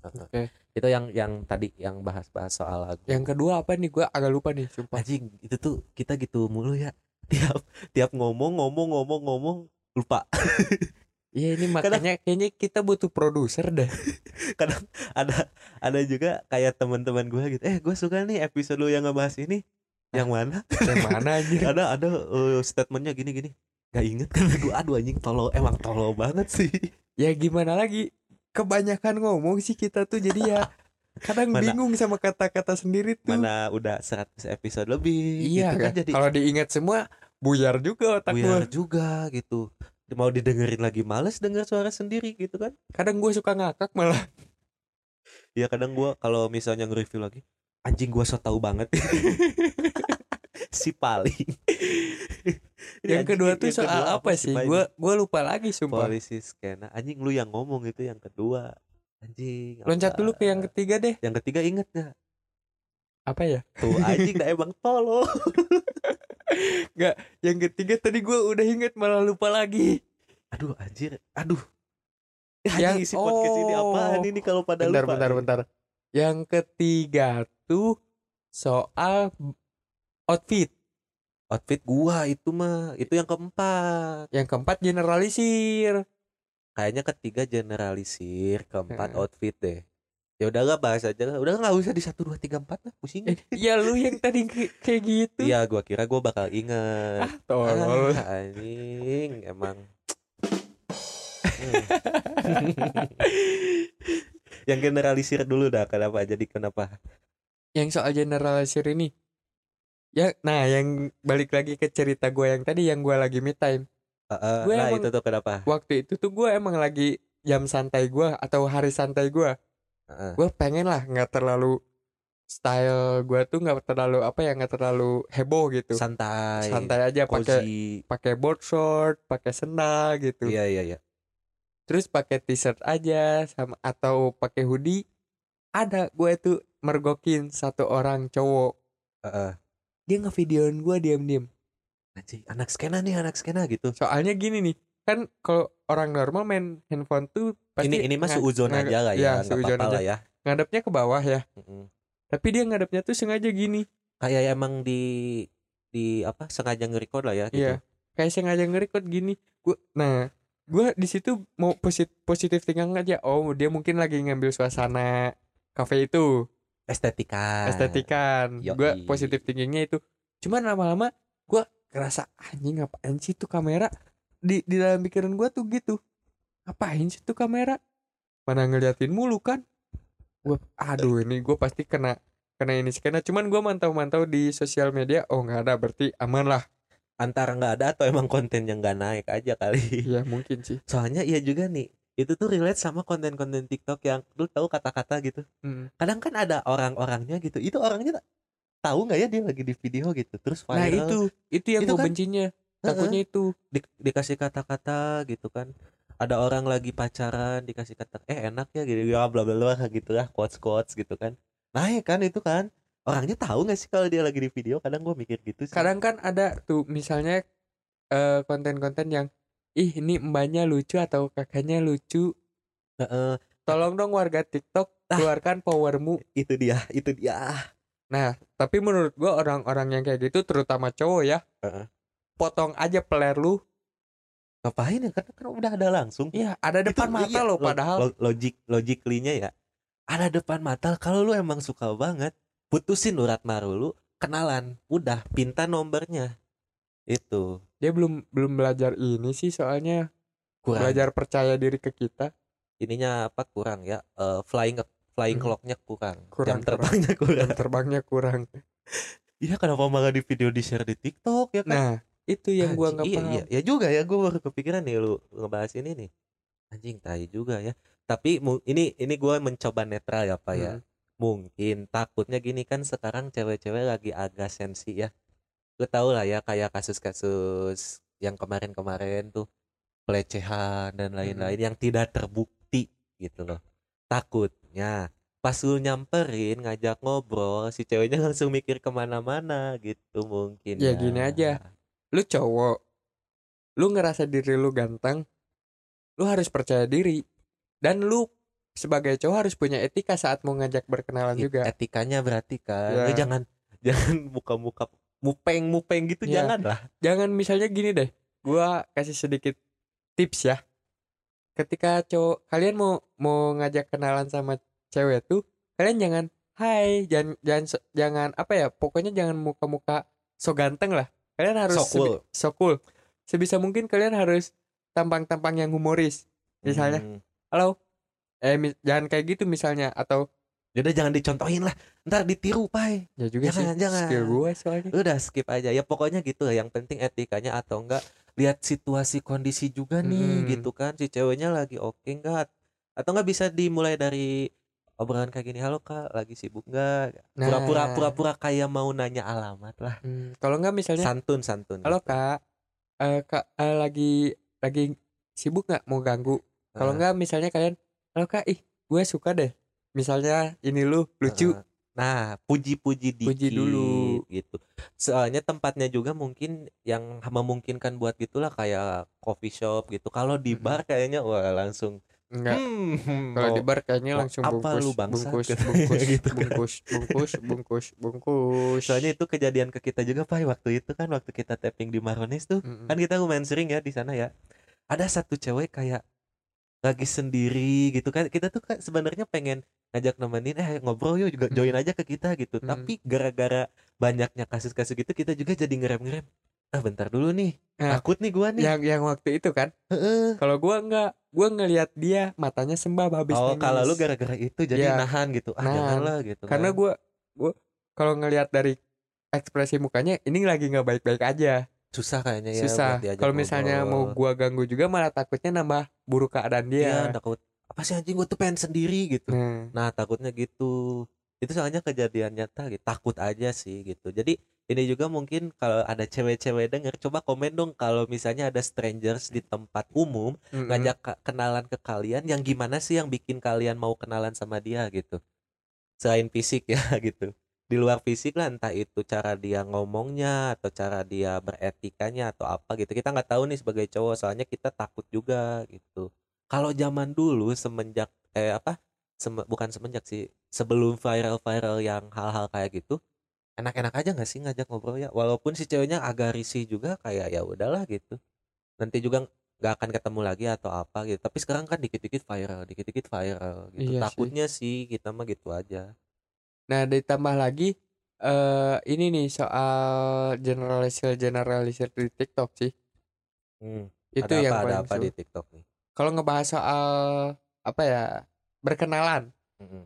Oke. itu yang yang tadi yang bahas-bahas soal lagu. Yang kedua apa nih? Gue agak lupa nih sumpah. Anjing itu tuh kita gitu mulu ya. [LAUGHS] Tiap tiap ngomong ngomong ngomong ngomong lupa. [LAUGHS] Iya ini Kadang- makanya kayaknya kita butuh produser deh. [LAUGHS] Kadang ada ada juga kayak teman-teman gue gitu eh gue suka nih episode lu yang ngebahas ini. Yang mana? yang mana anjir ada ada eh, statementnya gini gini gak inget kan gue aduh anjing tolol. Emang tolol banget sih. Ya gimana lagi? Kebanyakan ngomong sih kita tuh jadi ya kadang Mana- bingung sama kata-kata sendiri tuh. Mana udah 100 episode lebih iya gitu kan. jadi kalau diingat semua buyar juga otak gue buyar juga gitu. Mau didengerin lagi males denger suara sendiri gitu kan. Kadang gue suka ngakak malah. Ya kadang gua kalau misalnya nge-review lagi anjing gua so tau banget [LAUGHS] si paling [LAUGHS] yang kedua tuh yang soal kedua apa sih? Gue gue lupa lagi sumpah. Polisi skena. Anjing lu yang ngomong itu yang kedua. Anjing loncat apa? dulu ke yang ketiga deh. Yang ketiga inget gak apa ya? Tuh anjing dah emang tolol [LAUGHS] yang ketiga tadi gue udah inget malah lupa lagi. Aduh anjir. Aduh. Ya, Yang- anjing isi podcast ini apaan oh. ini kalau pada bentar lupa? bentar nih? bentar. Yang ketiga tuh soal outfit. Outfit gua itu mah itu yang keempat. Yang keempat generalisir. Kayaknya ketiga generalisir keempat Heeh. outfit deh. Ya udah gak bahas aja lah. Udah nggak usah di satu dua tiga empat lah pusing. Eh, ya lu yang tadi kayak gitu. Iya gua kira gua bakal inget ah tolol. Ah, anjing emang. Hmm. [LAUGHS] yang generalisir dulu dah kenapa? Jadi kenapa? Yang soal generalisir ini ya nah yang balik lagi ke cerita gue yang tadi yang gue lagi me time. Heeh, Gue nah emang- itu tuh kenapa? waktu itu tuh gue emang lagi jam santai gue atau hari santai gue Heeh. gue pengen lah nggak terlalu style gue tuh nggak terlalu apa ya nggak terlalu heboh gitu. Santai santai aja pakai pakai board short pakai sendal gitu. Iya iya iya. Terus pakai t-shirt aja sama atau pakai hoodie. Ada gue tuh mergokin satu orang cowok. Heeh. Dia ngevideoin gue diam-diam. Anjing, anak skena nih anak skena gitu. Soalnya gini nih kan kalau orang normal main handphone tuh pasti ini ini suuzon nga- aja lah iya, ya nggak apa-apa lah ya. Ngadepnya ke bawah ya. Mm-mm. tapi dia ngadepnya tuh sengaja gini. Kayak emang di di apa sengaja nge-record lah ya gitu. Iya. kayak sengaja nge-record gini. Gua nah gua di situ mau positif positif thinking aja. Oh dia mungkin lagi ngambil suasana kafe itu estetika estetikan. Yoi. gua positif thinkingnya itu. Cuman lama-lama gua ngerasa anjing ngapain sih tuh kamera? Di di dalam pikiran gua tuh gitu. Ngapain sih tuh kamera? Mana ngeliatin mulu kan? Gua aduh ini gua pasti kena kena ini skena. Cuman gua mantau-mantau di sosial media oh nggak ada berarti aman lah. Antara nggak ada atau emang konten yang nggak naik aja kali? Iya mungkin sih. Soalnya iya juga nih itu tuh relate sama konten-konten TikTok yang lu tahu kata-kata gitu. Mm. kadang kan ada orang-orangnya gitu. Itu orangnya tahu nggak ya dia lagi di video gitu terus viral. Nah itu. Itu yang Itu gue kan- bencinya. Takutnya itu. Di- dikasih kata-kata gitu kan. Ada orang lagi pacaran dikasih kata eh enak ya gitu. Ya bla bla bla gitu lah quotes quotes gitu kan. Naik kan itu kan. Orangnya tahu nggak sih kalau dia lagi di video? Kadang gue mikir gitu sih. Kadang kan ada tuh misalnya eh, konten-konten yang ih ini mbaknya lucu atau kakaknya lucu? Heeh, tolong dong warga TikTok Ah. keluarkan powermu. Itu dia itu dia. Nah tapi menurut gua orang-orang yang kayak gitu terutama cowok ya Heeh. potong aja peler lu. Ngapain ya? Kan kan udah ada langsung. Iya ada depan Itu, mata iya, lo lo- padahal. lo- logik logically-nya ya. Ada depan mata kalau lu emang suka banget putusin urat maru lu kenalan. Udah pinta nomornya itu dia belum belum belajar ini sih soalnya. Kurang. Belajar percaya diri ke kita. Ininya apa kurang ya? Eh, flying flying Hmm. clocknya kurang, Kurang, jam terbangnya kurang. jam terbangnya kurang. Iya kenapa malah di video di share di TikTok ya kan? Nah itu yang gua nggak Anjing, iya, paham iya, ya juga ya. Gue baru kepikiran nih lu ngebahas ini nih. Anjing tai juga ya. Tapi ini ini gue mencoba netral ya pak ya. Hmm. mungkin takutnya gini kan sekarang cewek-cewek lagi agak sensi ya lu tau lah ya kayak kasus-kasus yang kemarin-kemarin tuh pelecehan dan lain-lain yang tidak terbukti gitu loh takutnya pas lu nyamperin ngajak ngobrol si ceweknya langsung mikir ke mana-mana gitu mungkin Ya, gini aja. lu cowok lu ngerasa diri lu ganteng lu harus percaya diri dan lu sebagai cowok harus punya etika saat mau ngajak berkenalan It- juga etikanya berarti kan Ya. Lu jangan [LAUGHS] jangan muka-muka mupeng mupeng gitu Ya. jangan lah. Jangan misalnya gini deh. Gua kasih sedikit tips ya. Ketika cowok kalian mau mau ngajak kenalan sama cewek tuh kalian jangan hai jangan jangan jangan apa ya pokoknya jangan muka-muka so ganteng lah. Kalian harus So cool. sebi- so cool. Sebisa mungkin kalian harus tampang-tampang yang humoris. Misalnya Hmm. halo. Eh mis- jangan kayak gitu misalnya atau Yaudah jangan dicontohin lah. Ntar ditiru pai. Ya juga Jangan, sih jangan. skill gue soalnya. Udah skip aja. Ya pokoknya gitu lah. Yang penting etikanya atau enggak lihat situasi kondisi juga nih Hmm. gitu kan. Si ceweknya lagi oke enggak? Atau enggak bisa dimulai dari obrolan kayak gini halo kak lagi sibuk enggak? Nah. pura-pura pura-pura kayak mau nanya alamat lah. Hmm, kalau nggak misalnya santun santun halo gitu. kak eh kak eh, lagi lagi sibuk nggak mau ganggu? Kalau nggak misalnya kalian halo kak ih gue suka deh misalnya ini lu lucu Heeh. Nah, puji-puji dikit Puji dulu. gitu. Soalnya tempatnya juga mungkin yang memungkinkan buat gitulah kayak coffee shop gitu. Kalau di bar kayaknya wah langsung enggak hmm, kalau mau- di bar kayaknya langsung apa bungkus lu bangsat? bungkus Gitu. bungkus [LAUGHS] Gitu kan. bungkus bungkus bungkus bungkus Soalnya itu kejadian ke kita juga Pak waktu itu kan waktu kita tapping di Maronis tuh. Mm-mm. Kan kita lumayan sering ya di sana ya. Ada satu cewek kayak lagi sendiri gitu kan. Kita tuh kan sebenarnya pengen ngajak nemenin eh ngobrol yuk juga join aja ke kita gitu. Mm. Tapi gara-gara banyaknya kasus-kasus gitu kita juga jadi ngerem-ngerem. Ah bentar dulu nih. Nah, Takut nih gua nih. yang yang waktu itu kan Heeh. kalau gua nggak gua ngelihat dia matanya sembab habis Oh, nangis. kalau lu gara-gara itu jadi Ya, nahan gitu. Ah, nahan. janganlah gitu. karena kan. gua gua kalau ngelihat dari ekspresi mukanya ini lagi nggak baik-baik aja susah kayaknya ya susah. kalau misalnya mau gua ganggu juga malah takutnya nambah buruk keadaan Iya, dia takut apa sih anjing gua tuh pengen sendiri gitu. nah. Nah takutnya gitu. Itu soalnya kejadian nyata gitu. Takut aja sih gitu. Jadi ini juga mungkin kalau ada cewek-cewek denger Coba komen dong kalau misalnya ada strangers di tempat umum mm-mm. Ngajak kenalan ke kalian Yang gimana sih yang bikin kalian mau kenalan sama dia gitu? Selain fisik ya [LAUGHS] gitu di luar fisik lah entah itu cara dia ngomongnya atau cara dia beretikanya atau apa gitu. Kita nggak tahu nih sebagai cowok soalnya kita takut juga gitu. Kalau zaman dulu semenjak eh apa Sem- bukan semenjak sih sebelum viral-viral yang hal-hal kayak gitu enak-enak aja nggak sih ngajak ngobrol ya? Walaupun si ceweknya agak risih juga kayak ya udahlah gitu. Nanti juga nggak akan ketemu lagi atau apa gitu. Tapi sekarang kan dikit-dikit viral dikit-dikit viral gitu. Iya sih. takutnya sih kita mah gitu aja Nah, ditambah lagi eh ini nih soal generalisir generalisir di TikTok sih. Hmm, Itu ada yang apa ada apa di TikTok nih Kalau ngebahas soal apa ya? Berkenalan. Mm-mm.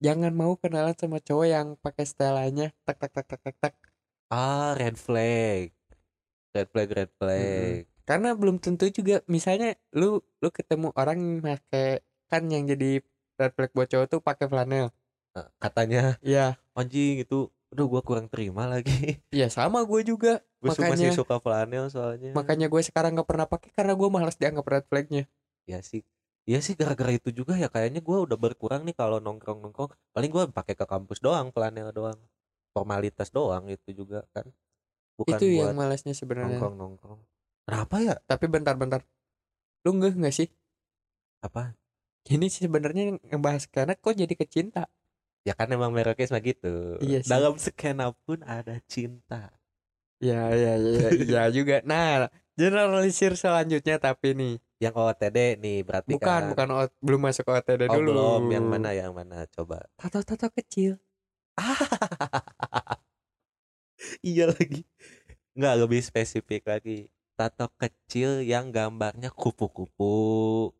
Jangan mau kenalan sama cowok yang pakai stylenya tak tak tak tak tak tak. ah red flag red flag red flag Karena belum tentu juga misalnya lu lu ketemu orang yang pakai kan yang jadi red flag buat cowok tuh pakai flanel. Nah, katanya Iya, anjing itu aduh gua kurang terima lagi [LAUGHS] iya sama gue juga. gue masih Makanya- suka flanel soalnya Makanya gue sekarang nggak pernah pakai karena gue malas dianggap red flagnya. ya sih Iya sih gara-gara itu juga ya kayaknya gua udah berkurang nih kalau nongkrong nongkrong paling gua pakai ke kampus doang flanel doang formalitas doang itu juga kan bukan itu yang malasnya sebenarnya. nongkrong nongkrong kenapa ya Tapi bentar-bentar. Lu ngeh nggak sih? apa Ini sih sebenarnya ngebahas karena kok jadi kecinta. Ya kan emang mereknya sama gitu. Iya sih. dalam skena pun ada cinta. Ya ya ya [LAUGHS] iya juga. Nah, generalisir selanjutnya tapi nih. Yang OOTD nih berarti bukan kan. bukan O- belum masuk OTD oh dulu. belum. Yang mana yang mana? Coba. Tato-tato kecil. [LAUGHS] iya lagi. Nggak lebih spesifik lagi. Tato kecil yang gambarnya kupu-kupu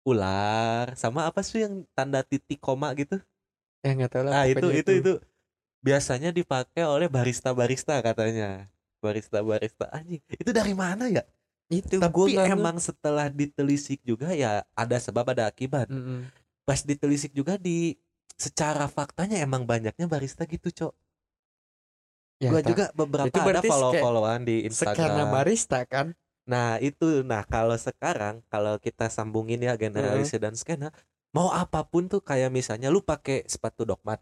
ular sama apa sih yang tanda titik koma gitu Ya nggak tahu lah. ah itu itu itu. biasanya dipakai oleh barista barista katanya. Barista barista anjing itu dari mana ya? Itu gua tapi nge- emang setelah ditelisik juga ya ada sebab ada akibat. Mm-mm. pas ditelisik juga di secara faktanya emang banyaknya barista gitu cok. Ya, gua tak. juga beberapa Itu ada follow followan di Instagram. barista kan. nah itu. Nah kalau sekarang kalau kita sambungin ya generalisir dan skena mau apa pun tuh kayak misalnya lu pakai sepatu dogmat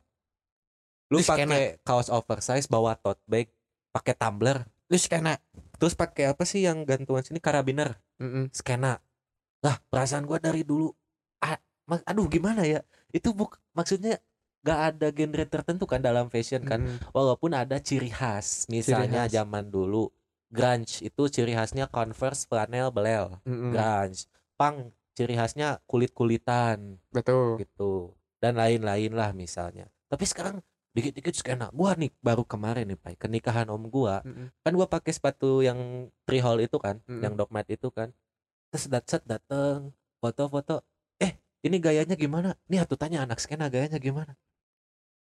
lu pakai kaos oversize bawa tote bag pakai tumbler. Lu skena. terus pakai apa sih yang gantungan sini? Karabiner. Mm-mm. skena. Lah perasaan gua dari dulu ah, aduh gimana ya? Itu buk maksudnya gak ada genre tertentu kan dalam fashion kan? Mm-mm. walaupun ada ciri khas misalnya khas. zaman dulu grunge itu ciri khasnya converse flanel belel Mm-mm. grunge. Punk ciri khasnya kulit kulitan Betul. gitu. Dan lain-lain lah misalnya. Tapi sekarang dikit-dikit skena gua nih baru kemarin nih pak. Kenikahan om gua. Mm-mm. kan gua pakai sepatu yang three hole itu kan Mm-mm. yang dogmat itu kan. Terus dat set dateng foto-foto eh ini gayanya gimana? Nih aku tanya anak skena gayanya gimana?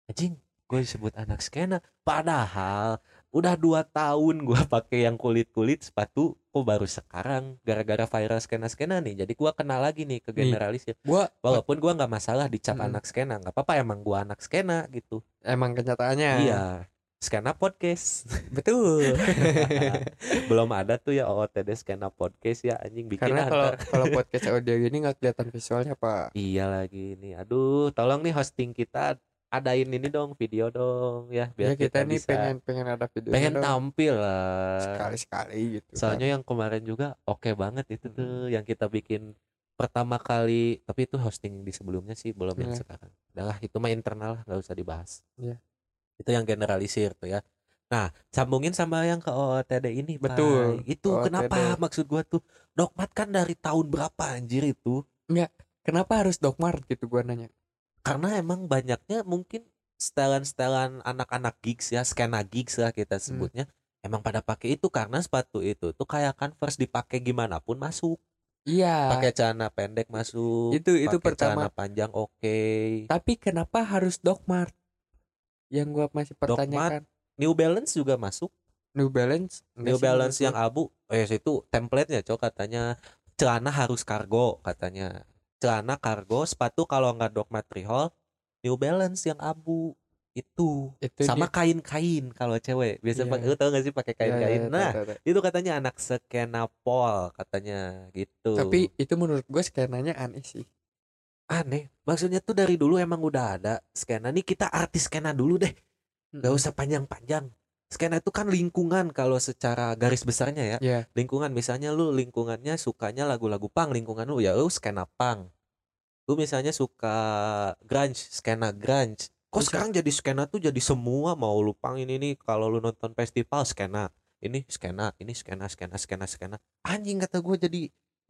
Anjing gue disebut anak skena. Padahal udah dua tahun gua [LAUGHS] pakai yang kulit-kulit sepatu kok baru sekarang gara-gara viral skena-skena nih jadi gua kenal lagi nih ke Nih. generalisir Gua walaupun gua nggak masalah dicap Mm-mm. anak skena nggak apa-apa emang gua anak skena gitu emang kenyataannya. iya skena podcast [LAUGHS] Betul. [LAUGHS] belum ada tuh ya OOTD skena podcast ya anjing bikin Karena kalau kalau podcast audio gini nggak kelihatan visualnya pak. iya lagi nih aduh tolong nih hosting kita adain ini dong video dong ya biar Ya kita, nih bisa pengen pengen ada video. pengen tampil lah sekali sekali gitu. kan. soalnya yang kemarin juga oke banget itu tuh yang kita bikin pertama kali tapi itu hosting di sebelumnya sih belum yang Iya. sekarang udahlah itu mah internal lah nggak usah dibahas Iya. itu yang generalisir tuh ya nah sambungin sama yang ke OOTD ini Pak. Betul, itu OOTD. kenapa maksud gua tuh dogmat kan dari tahun berapa anjir itu Kenapa harus dogmart gitu gua nanya? Karena emang banyaknya mungkin setelan-setelan anak-anak gigs ya skena gigs lah kita Hmm. sebutnya emang pada pakai itu karena sepatu itu tuh kayak converse dipakai gimana pun masuk Iya. pakai celana pendek masuk Itu- itu pakai pertama. celana panjang oke Tapi kenapa harus dogmart? Yang gua masih pertanyakan. New Balance juga masuk New Balance. New Balance yang abu eh itu template-nya cok katanya celana harus kargo katanya celana kargo sepatu kalau nggak dogmat trihol New Balance yang abu. Itu. Itu sama kain-kain kalau cewek. Biasa Iya. pakai tau gak sih pakai dia- ya, kain-kain ya, nah tahu, tahu, tahu. itu katanya anak skena pol katanya gitu. Tapi itu menurut gue skenanya aneh sih. aneh? Maksudnya tuh dari dulu emang udah ada skena. Nih kita artis skena dulu deh. Nggak usah panjang-panjang skena itu kan lingkungan kalau secara garis besarnya ya. Ya lingkungan misalnya lu lingkungannya sukanya lagu-lagu pang lingkungan lu ya lu skena pang lu misalnya suka grunge skena grunge. Kok Bisa. sekarang jadi skena tuh jadi semua mau lu pang ini nih kalau lu nonton festival skena. Ini skena ini skena skena skena skena. Anjing kata gue jadi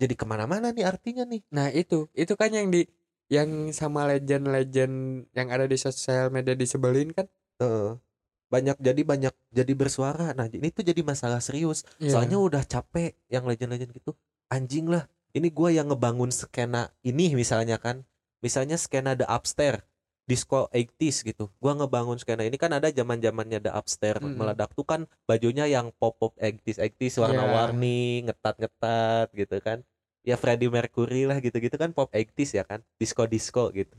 jadi ke mana-mana nih artinya nih. Nah itu. Itu kan yang di yang sama legend-legend yang ada di sosial media disebelin kan Heeh. Banyak jadi banyak jadi bersuara. Nah ini tuh jadi masalah serius. Iya. soalnya udah capek yang legend-legend gitu. Anjing lah. Ini gua yang ngebangun skena ini misalnya kan. Misalnya skena the upstairs disco 80s gitu. Gua ngebangun skena ini kan ada zaman zamannya the upstairs Mm-mm. meledak tuh kan bajunya yang pop pop 80s 80s warna-warni ngetat-ngetat gitu kan. Ya Freddie Mercury lah gitu-gitu kan pop 80s ya kan. Disco disco gitu.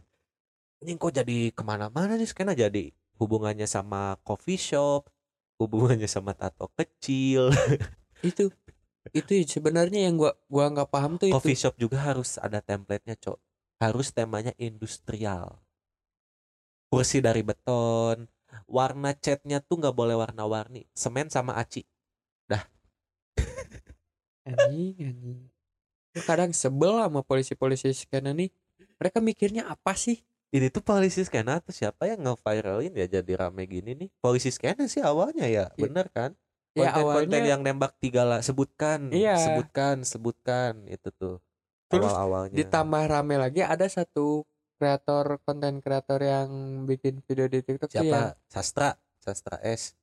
Ini kok jadi ke mana-mana nih skena? Jadi hubungannya sama coffee shop hubungannya sama tato kecil. [LAUGHS] Itu itu sebenarnya yang gua gua nggak paham tuh itu. Coffee shop juga harus ada template-nya cok. Harus temanya industrial. Kursi dari beton warna catnya tuh nggak boleh warna-warni. Semen sama aci. [LAUGHS] Anjing anjing. Gua kadang sebel sama polisi-polisi skena nih mereka mikirnya apa sih ini tuh polisi skena tuh siapa yang nge-viralin ya jadi rame gini nih? Polisi skena sih awalnya ya Iya. bener kan? Ya konten-konten awalnya yang nembak tiga lah sebutkan Iya. sebutkan sebutkan itu tuh Terus awal awalnya ditambah rame lagi ada satu kreator konten kreator yang bikin video di TikTok siapa? sastra sastra S.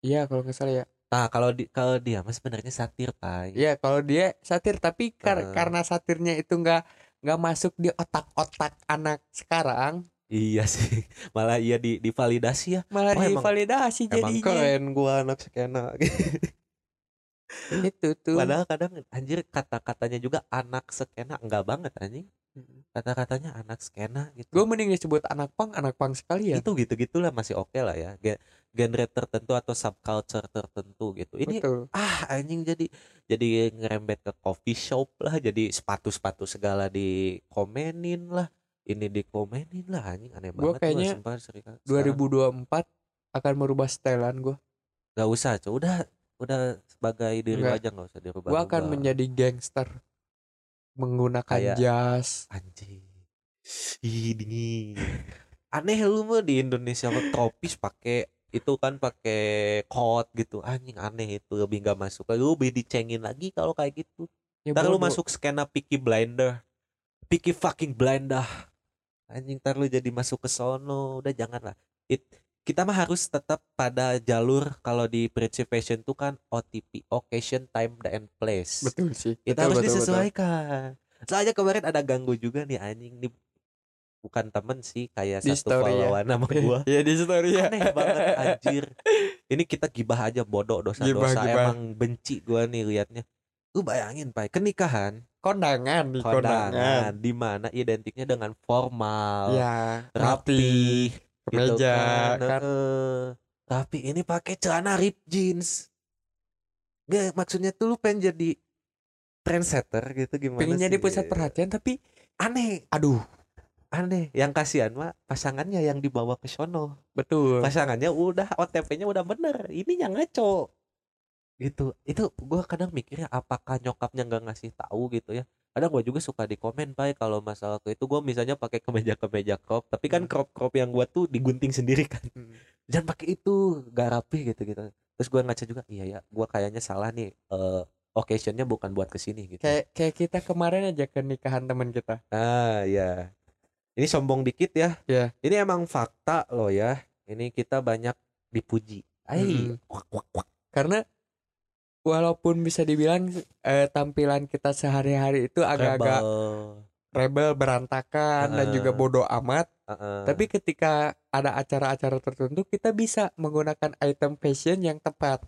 Iya kalau nggak salah ya. Nah kalau di kalau dia mas sebenarnya satir pai Iya kalau dia satir tapi kar- Eh. karena satirnya itu nggak nggak masuk di otak-otak anak sekarang. Iya sih [LAUGHS] malah iya di divalidasi ya. Malah Oh, emang- divalidasi emang jadinya. keren gua anak skena itu tuh. Padahal kadang anjir kata-katanya juga anak skena enggak banget anjing kata-katanya anak skena gitu. Gue mending disebut anak pang anak pang sekali ya itu gitu gitulah masih oke lah ya. Ge- genre tertentu atau subculture tertentu gitu. Ini betul. ah anjing jadi jadi ngerembet ke coffee shop lah jadi sepatu-sepatu segala dikomenin lah. Ini dikomenin lah anjing. Aneh Gua banget kayaknya sumpah, serika- 2024 sekarang. akan merubah stylean gue nggak usah Cok. udah udah sebagai diri Enggak. aja nggak usah dirubah gue akan menjadi gangster menggunakan Kayak- jas. anjing. Ih dingin. Aneh lu mah di Indonesia mah tropis pakai itu kan pakai coat gitu. Anjing aneh itu. Lebih nggak masuk. Lu lebih dicengin lagi kalau kayak gitu. Ya Ntar lu masuk skena Peaky Blinder. Peaky fucking Blinder. Anjing ntar lu jadi masuk ke sono. Udah jangan lah It, Kita mah harus tetap pada jalur Kalau di Prinsip Fashion tuh kan OTP Occasion, Time, and Place. Betul sih. Kita Betul, harus betul, betul. disesuaikan. Soalnya kemarin ada ganggu juga nih anjing. Nih Bukan temen sih Kayak Di satu story ya. followan sama [LAUGHS] gua. Ya di story ya Aneh banget anjir. [LAUGHS] Ini kita gibah aja bodoh dosa-dosa. Gibah, gibah. Emang benci gua nih liatnya. Lu bayangin Pak Kenikahan. Kondangan di kondangan, kondangan di mana identiknya dengan formal, ya rapi, gitu kemeja kan. kan Heeh. Tapi ini pakai celana rip jeans. Gak maksudnya tuh lu pengen jadi trendsetter gitu gimana pengen jadi sih? pusat perhatian tapi Aneh, aduh aneh. Yang kasihan mah pasangannya yang dibawa ke sono. betul Pasangannya udah OTP-nya udah bener. Ini yang ngaco. Gitu. Itu gua kadang mikirnya apakah nyokapnya nggak ngasih tahu gitu ya. Kadang gua juga suka di komen Pak kalau masalah itu gua misalnya pakai kemeja-kemeja crop, tapi kan Hmm. crop-crop yang gua tuh digunting sendiri kan. Hmm. Jangan pakai itu, gak rapi gitu gitu. Terus gua ngaca juga, iya ya, gua kayaknya salah nih. Eh occasionnya bukan buat ke sini gitu. kayak kayak kita kemarin aja ke nikahan teman kita Ah ya. Ini sombong dikit ya. Iya. Ini emang fakta loh ya. Ini kita banyak dipuji. Ai, Mm-mm. kuak, kuak, kuak. karena walaupun bisa dibilang eh, tampilan kita sehari-hari itu agak-agak Rebel. rebel berantakan dan juga bodoh amat Heeh. tapi ketika ada acara-acara tertentu kita bisa menggunakan item fashion yang tepat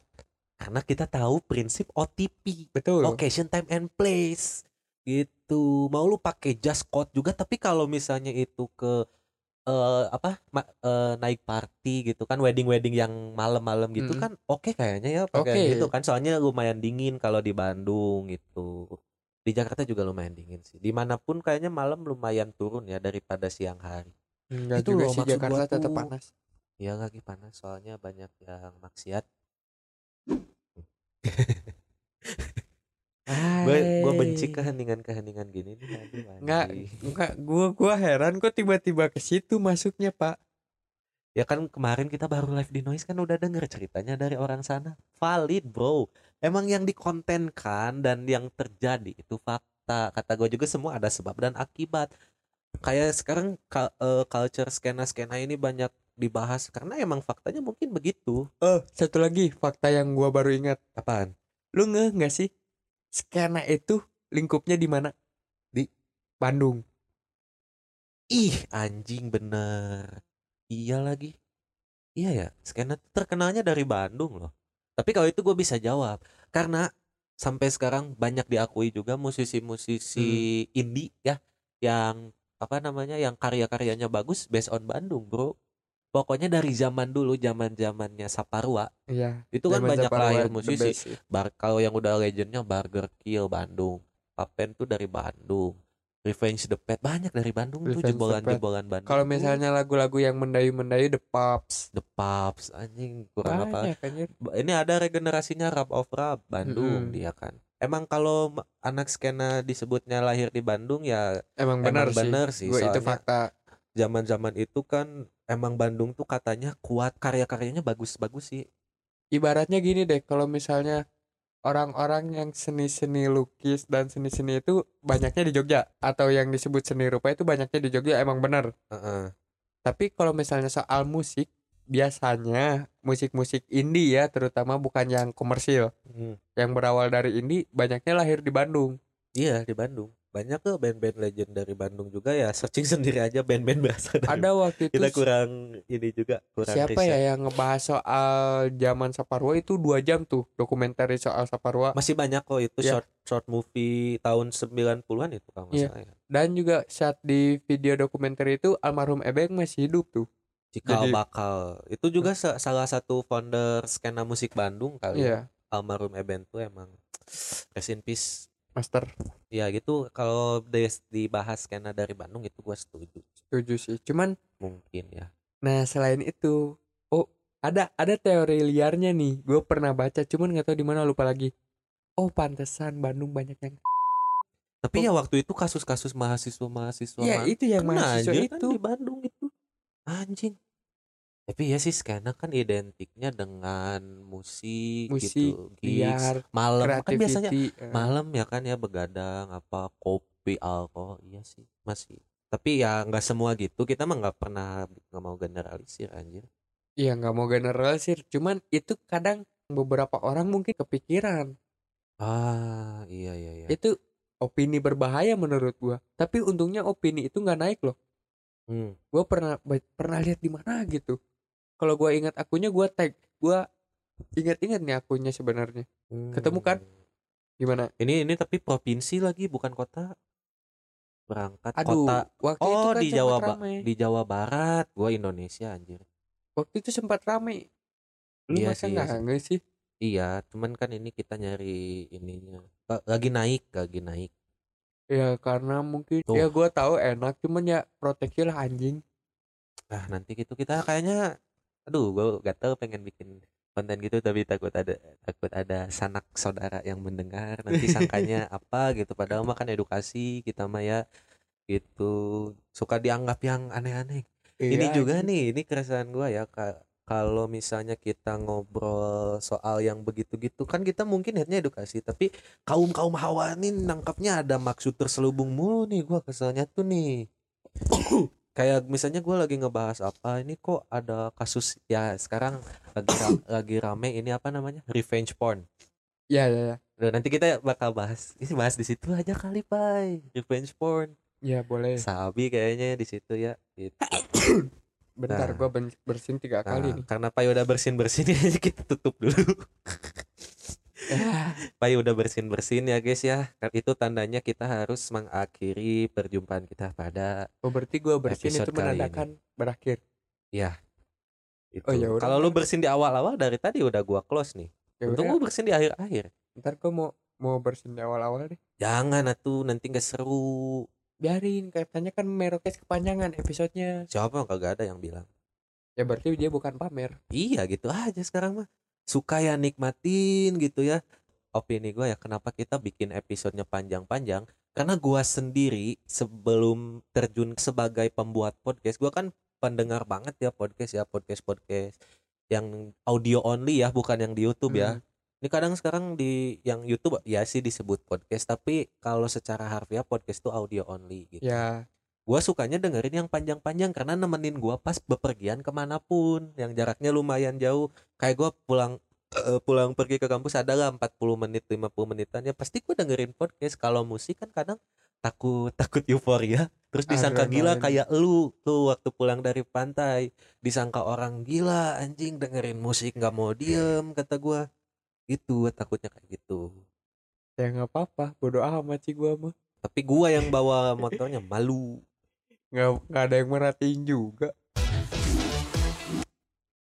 karena kita tahu prinsip OTP, betul occasion time and place. Gitu. Mau lu pakai just coat juga tapi kalau misalnya itu ke eh apa ma- eh, naik party gitu kan wedding-wedding yang malam-malam gitu Mm-mm. kan oke kayaknya ya pakai Oke. gitu kan soalnya lumayan dingin kalau di Bandung gitu. di Jakarta juga lumayan dingin sih di mana pun kayaknya malam lumayan turun ya daripada siang hari Enggak Itu juga loh, sih Jakarta tetap panas. ya lagi panas soalnya banyak yang maksiat [LAUGHS] gue gue benci keheningan keheningan gini nih aduh, Nggak, anjing. Enggak, gua gua heran kok tiba-tiba ke situ masuknya, Pak. ya kan kemarin kita baru live di noise kan udah denger ceritanya dari orang sana valid bro emang yang dikontenkan dan yang terjadi itu fakta kata gue juga semua ada sebab dan akibat kayak sekarang ka- eh, culture skena skena ini banyak dibahas karena emang faktanya mungkin begitu Oh, satu lagi fakta yang gua baru ingat. apaan Lu ngeh nggak sih? Skena itu lingkupnya di mana? Di? Bandung. ih anjing bener iya lagi iya ya skena terkenalnya dari Bandung loh tapi kalau itu gue bisa jawab karena sampai sekarang banyak diakui juga musisi-musisi indie ya yang apa namanya yang karya-karyanya bagus based on Bandung bro pokoknya dari zaman dulu zaman zamannya Saparwa Iya. itu kan banyak lahir musisi. Bar kalau yang udah legendnya Burger Kill Bandung Papen tuh dari Bandung Revenge the Pet banyak dari Bandung tuh Revenge the jebolan-jebolan Bandung Kalau tuh. misalnya lagu-lagu yang mendayu-mendayu The Pops. The Pops anjing kurang apa anjir. Ini ada regenerasinya rap of rap Bandung Mm-mm. dia kan emang kalau anak skena disebutnya lahir di Bandung ya Emang Emang benar sih. bener sih, Gua itu fakta. Zaman-zaman itu kan emang Bandung tuh katanya kuat karya-karyanya bagus-bagus sih Ibaratnya gini deh, kalau misalnya orang-orang yang seni-seni lukis dan seni-seni itu banyaknya di Jogja atau yang disebut seni rupa itu banyaknya di Jogja emang benar. Heeh. Tapi kalau misalnya soal musik, biasanya musik-musik indie ya, terutama bukan yang komersil, Hmm. yang berawal dari indie banyaknya lahir di Bandung. iya di Bandung banyak tuh band-band legend dari Bandung juga ya searching [LAUGHS] sendiri aja band-band berasal dari Ada waktu itu kita kurang ini juga kurang siapa riset. ya yang ngebahas soal zaman Saparwa itu dua jam tuh dokumenter soal Saparwa masih banyak kok itu Ya. short short movie tahun 90-an itu kalau nggak Iya. salah ya. dan juga saat di video dokumenter itu almarhum Ebeng masih hidup tuh Cikal Jadi- bakal itu juga sa- salah satu founder skena musik Bandung kali iya ya almarhum Eben tuh emang rest in peace master. Ya gitu. Kalau dibahas skena dari Bandung itu gua setuju. Setuju sih. Cuman mungkin ya. Nah selain itu oh ada ada teori liarnya nih. Gue pernah baca cuman nggak tahu di mana lupa lagi. Oh pantesan Bandung banyak yang tapi ya waktu itu kasus-kasus mahasiswa mahasiswa Iya itu yang mahasiswa itu kan di Bandung itu. Anjing tapi ya sih skena kan identiknya dengan musik, musik gitu gigs malam kan biasanya eh. malam ya kan ya begadang apa kopi alkohol iya sih masih tapi ya nggak semua gitu kita mah nggak pernah nggak mau generalisir anjir Iya nggak mau generalisir, cuman itu kadang beberapa orang mungkin kepikiran ah iya iya iya itu opini berbahaya menurut gua. Tapi untungnya opini itu nggak naik loh. Hmm. Gua pernah pernah lihat di mana gitu. Kalau gua ingat akunnya gua tag, gua ingat-ingat nih akunnya sebenarnya. Ketemu kan? Hmm. Gimana? ini ini tapi provinsi lagi bukan kota berangkat Aduh, kota waktu itu oh kan di Jawa Ba- rame. di Jawa Barat gua Indonesia anjir Waktu itu sempat rame. Lu Iya masa sih, iya nggak sih. iya cuman kan ini kita nyari ininya Eh, lagi naik lagi naik Ya karena mungkin Tuh. ya gua tahu enak, cuman ya proteksi lah anjing. Nah nanti gitu kita kayaknya Aduh gue gatel pengen bikin konten gitu Tapi takut ada takut ada sanak saudara yang mendengar Nanti sangkanya [LAUGHS] apa gitu. Padahal mah kan edukasi kita mah ya Gitu. Suka dianggap yang aneh-aneh. Ini Iya, juga anjing. nih Ini keresahan gue ya Ka- kalau misalnya kita ngobrol soal yang begitu-gitu kan kita mungkin headnya edukasi tapi kaum kaum hawa nih nangkapnya ada maksud terselubung mulu nih gua keselnya tuh nih [COUGHS] kayak misalnya gua lagi ngebahas apa ini kok ada kasus ya sekarang lagi ra- lagi rame ini apa namanya revenge porn Iya, iya, iya. Udah, nanti kita bakal bahas ini bahas di situ aja kali pai revenge porn Ya boleh. sabi kayaknya di situ ya gitu. [COUGHS] Bentar Nah. gua ben- bersihin tiga kali Nah, nih. karena Pai udah bersin bersin [LAUGHS] kita tutup dulu Ya. [LAUGHS] Pai udah bersin bersin ya guys ya Kan itu tandanya kita harus mengakhiri perjumpaan kita pada Oh berarti gua bersihin itu menandakan berakhir. ya itu. Oh, ya Kalau lu bersin di awal-awal dari tadi udah gua close nih. Ya Untung gua bersin di akhir-akhir. ntar gua mau mau bersihin di awal-awal deh. Jangan atuh nanti nggak seru. biarin katanya kan merokes kepanjangan episodenya Siapa kagak ada yang bilang. ya berarti dia bukan pamer Iya gitu aja sekarang mah. Suka ya nikmatin gitu ya. Opini gue ya kenapa kita bikin episodenya panjang-panjang. Karena gua sendiri sebelum terjun sebagai pembuat podcast. Gua kan pendengar banget ya podcast ya. Podcast-podcast. Yang audio only ya. Bukan yang di Youtube ya. Hmm. Ini kadang sekarang di yang YouTube ya sih disebut podcast. Tapi kalau secara harfiah podcast tuh audio only gitu ya gua sukanya dengerin yang panjang-panjang karena nemenin gua pas bepergian ke mana pun yang jaraknya lumayan jauh. Kayak gua pulang eh, pulang pergi ke kampus adalah 40 menit 50 menitan ya pasti gua dengerin podcast. Kalau musik kan kadang takut [LAUGHS] takut euforia. Terus disangka gila kayak lu tuh waktu pulang dari pantai. Disangka orang gila anjing dengerin musik nggak mau diem kata gua. Itu takutnya kayak gitu. Ya nggak apa-apa. Bodoh amat sih gua mah. Tapi gua yang bawa motornya malu nggak nggak ada yang merhatiin juga.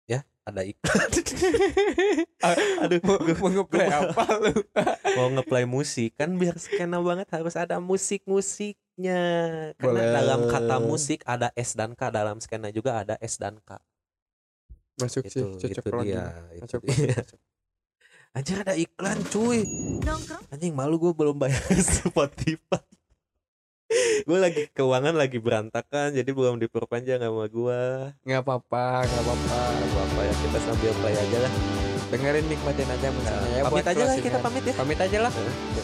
Ya ada iklan [LAUGHS] aduh mau, mau ngeplay apa lu? [LAUGHS] Mau ngeplay musik kan biar skena banget harus ada musik-musiknya. Karena Boleh. dalam kata musik ada S dan K dalam skena juga ada S dan K. Masuk sih itu cocok itu lagi dia itu masuk dia. masuk. [LAUGHS] anjir ada iklan cuy. Nongkrong. Anjing malu gue belum bayar Spotify gue lagi keuangan lagi berantakan jadi belum diperpanjang sama gue nggak apa-apa nggak apa-apa apa apa ya kita sambil play aja lah. Dengerin nikmatin aja musiknya ya pamit aja lah kita pamit ya. Pamit aja lah.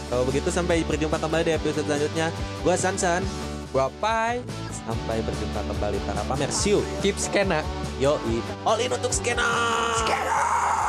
Kalau begitu sampai berjumpa kembali di episode selanjutnya. Gue Sansan. Gua pai. Sampai berjumpa kembali para pamer. See you. Keep skena Yoi, all in untuk skena. Skena.